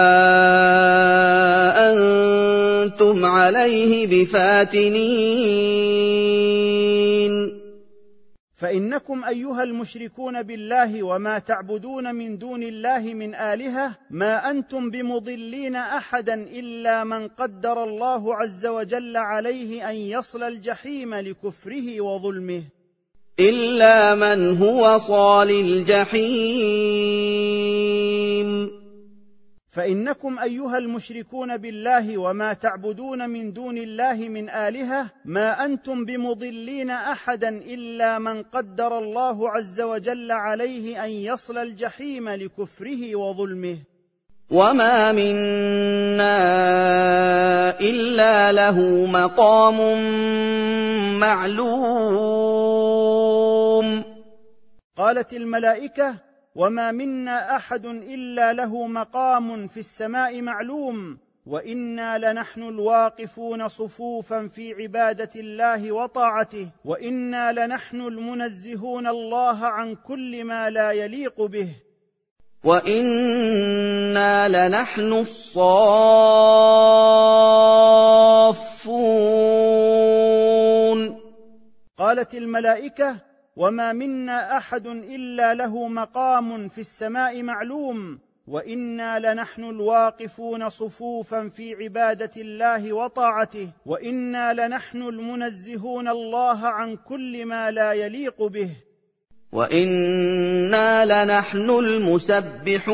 أنتم عليه بفاتنين. فإنكم أيها المشركون بالله وما تعبدون من دون الله من آلهة ما أنتم بمضلين أحدا إلا من قدر الله عز وجل عليه أن يصل الجحيم لكفره وظلمه. إلا من هو صال الجحيم. فإنكم أيها المشركون بالله وما تعبدون من دون الله من آلهة ما أنتم بمضلين أحدا إلا من قدر الله عز وجل عليه أن يصل الجحيم لكفره وظلمه. وما منا إلا له مقام معلوم. قالت الملائكة وما منا احد الا له مقام في السماء معلوم وأنا لنحن الواقفون صفوفا في عباده الله وطاعته وأنا لنحن المنزهون الله عن كل ما لا يليق به وأنا لنحن الصافون قالت الملائكه وما منا احد الا له مقام في السماء معلوم وأنا لنحن الواقفون صفوفا في عباده الله وطاعته وأنا لنحن المنزهون الله عن كل ما لا يليق به وأنا لنحن المسبحون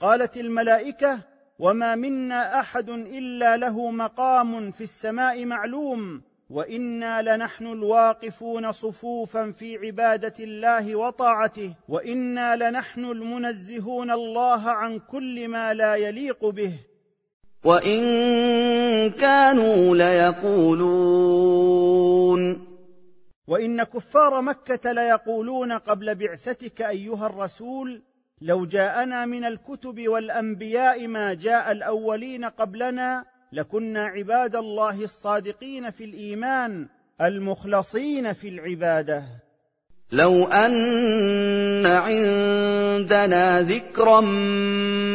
قالت الملائكه وما منا احد الا له مقام في السماء معلوم وأنا لنحن الواقفون صفوفا في عباده الله وطاعته وأنا لنحن المنزهون الله عن كل ما لا يليق به وان كانوا ليقولون وان كفار مكه ليقولون قبل بعثتك ايها الرسول لو جاءنا من الكتب والانبياء ما جاء الاولين قبلنا لكنا عباد الله الصادقين في الإيمان المخلصين في العبادة. لو أن عندنا ذكرا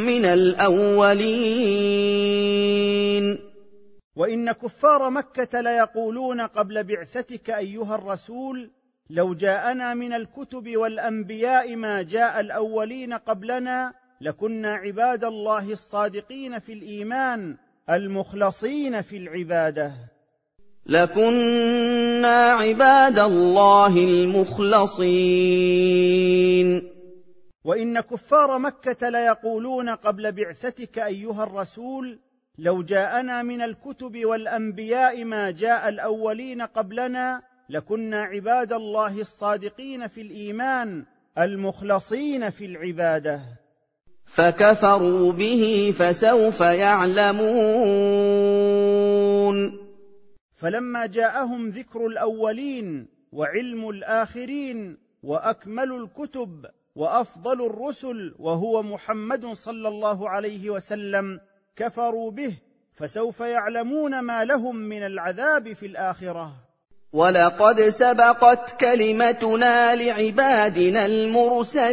من الأولين. وإن كفار مكة ليقولون قبل بعثتك أيها الرسول لو جاءنا من الكتب والأنبياء ما جاء الأولين قبلنا لكنا عباد الله الصادقين في الإيمان المخلصين في العبادة. لكنا عباد الله المخلصين. وإن كفار مكة ليقولون قبل بعثتك أيها الرسول لو جاءنا من الكتب والأنبياء ما جاء الأولين قبلنا لكنا عباد الله الصادقين في الإيمان المخلصين في العبادة. فكفروا به فسوف يعلمون. فلما جاءهم ذكر الأولين وعلم الآخرين وأكمل الكتب وأفضل الرسل وهو محمد صلى الله عليه وسلم كفروا به فسوف يعلمون ما لهم من العذاب في الآخرة. ولقد سبقت كلمتنا لعبادنا المرسلين.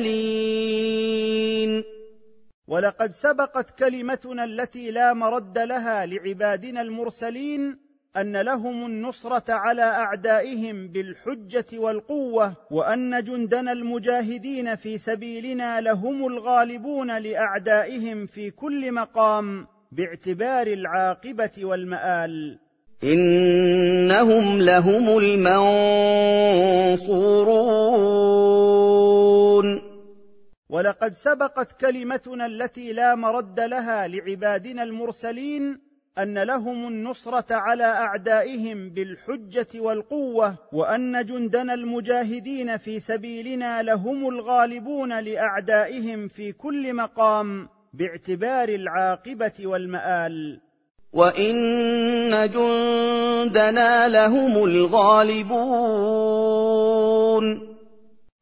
ولقد سبقت كلمتنا التي لا مرد لها لعبادنا المرسلين أن لهم النصرة على أعدائهم بالحجة والقوة وأن جندنا المجاهدين في سبيلنا لهم الغالبون لأعدائهم في كل مقام باعتبار العاقبة والمآل. إنهم لهم المنصورون. ولقد سبقت كلمتنا التي لا مرد لها لعبادنا المرسلين أن لهم النصرة على أعدائهم بالحجة والقوة وأن جندنا المجاهدين في سبيلنا لهم الغالبون لأعدائهم في كل مقام باعتبار العاقبة والمآل. وإن جندنا لهم الغالبون.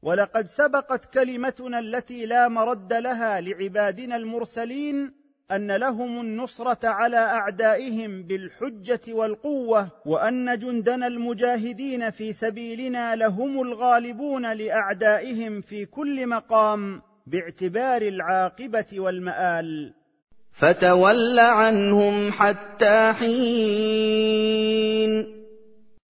ولقد سبقت كلمتنا التي لا مرد لها لعبادنا المرسلين أن لهم النصرة على أعدائهم بالحجة والقوة وأن جندنا المجاهدين في سبيلنا لهم الغالبون لأعدائهم في كل مقام باعتبار العاقبة والمآل. فتول عنهم حتى حين.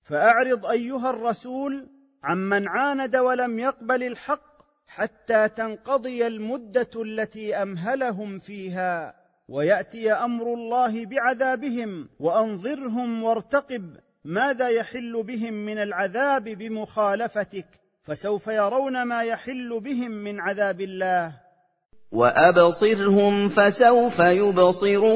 فأعرض أيها الرسول عمن عاند ولم يقبل الحق حتى تنقضي المدة التي أمهلهم فيها ويأتي أمر الله بعذابهم وأنظرهم وارتقب ماذا يحل بهم من العذاب بمخالفتك فسوف يرون ما يحل بهم من عذاب الله. وأبصرهم فسوف يبصرون.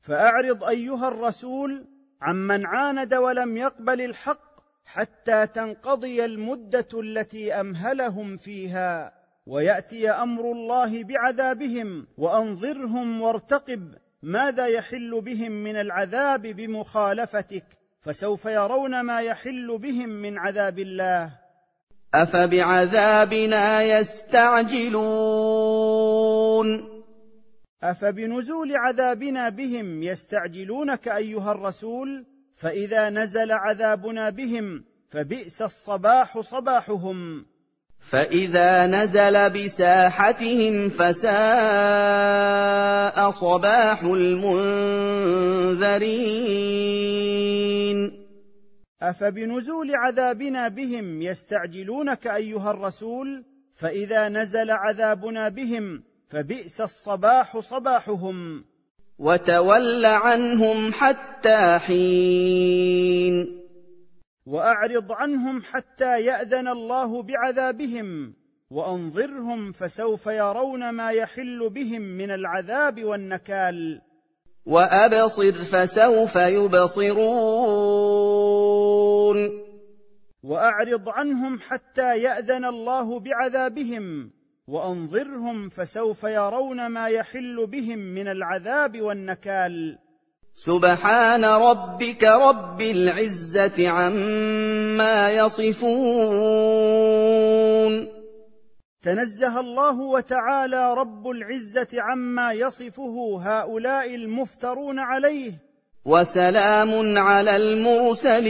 فأعرض أيها الرسول عمن عاند ولم يقبل الحق حتى تنقضي المدة التي أمهلهم فيها ويأتي أمر الله بعذابهم وأنظرهم وارتقب ماذا يحل بهم من العذاب بمخالفتك فسوف يرون ما يحل بهم من عذاب الله. أفبعذابنا يستعجلون؟ أفبنزول عذابنا بهم يستعجلونك أيها الرسول فإذا نزل عذابنا بهم فبئس الصباح صباحهم. فإذا نزل بساحتهم فساء صباح المنذرين. أفبنزول عذابنا بهم يستعجلونك أيها الرسول فإذا نزل عذابنا بهم فبئس الصباح صباحهم. وتول عنهم حتى حين. وأعرض عنهم حتى يأذن الله بعذابهم وأنظرهم فسوف يرون ما يحل بهم من العذاب والنكال. وأبصر فسوف يبصرون. وأعرض عنهم حتى يأذن الله بعذابهم وأنظرهم فسوف يرون ما يحل بهم من العذاب والنكال. سبحان ربك رب العزة عما يصفون. تنزه الله وتعالى رب العزة عما يصفه هؤلاء المفترون عليه. وسلام على المرسلين.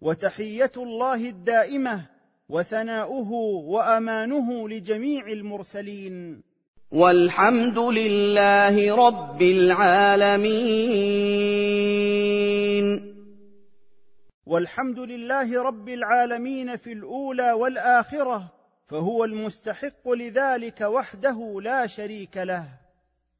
وتحية الله الدائمة. وثناؤه وأمانه لجميع المرسلين. والحمد لله رب العالمين. والحمد لله رب العالمين في الأولى والآخرة فهو المستحق لذلك وحده لا شريك له.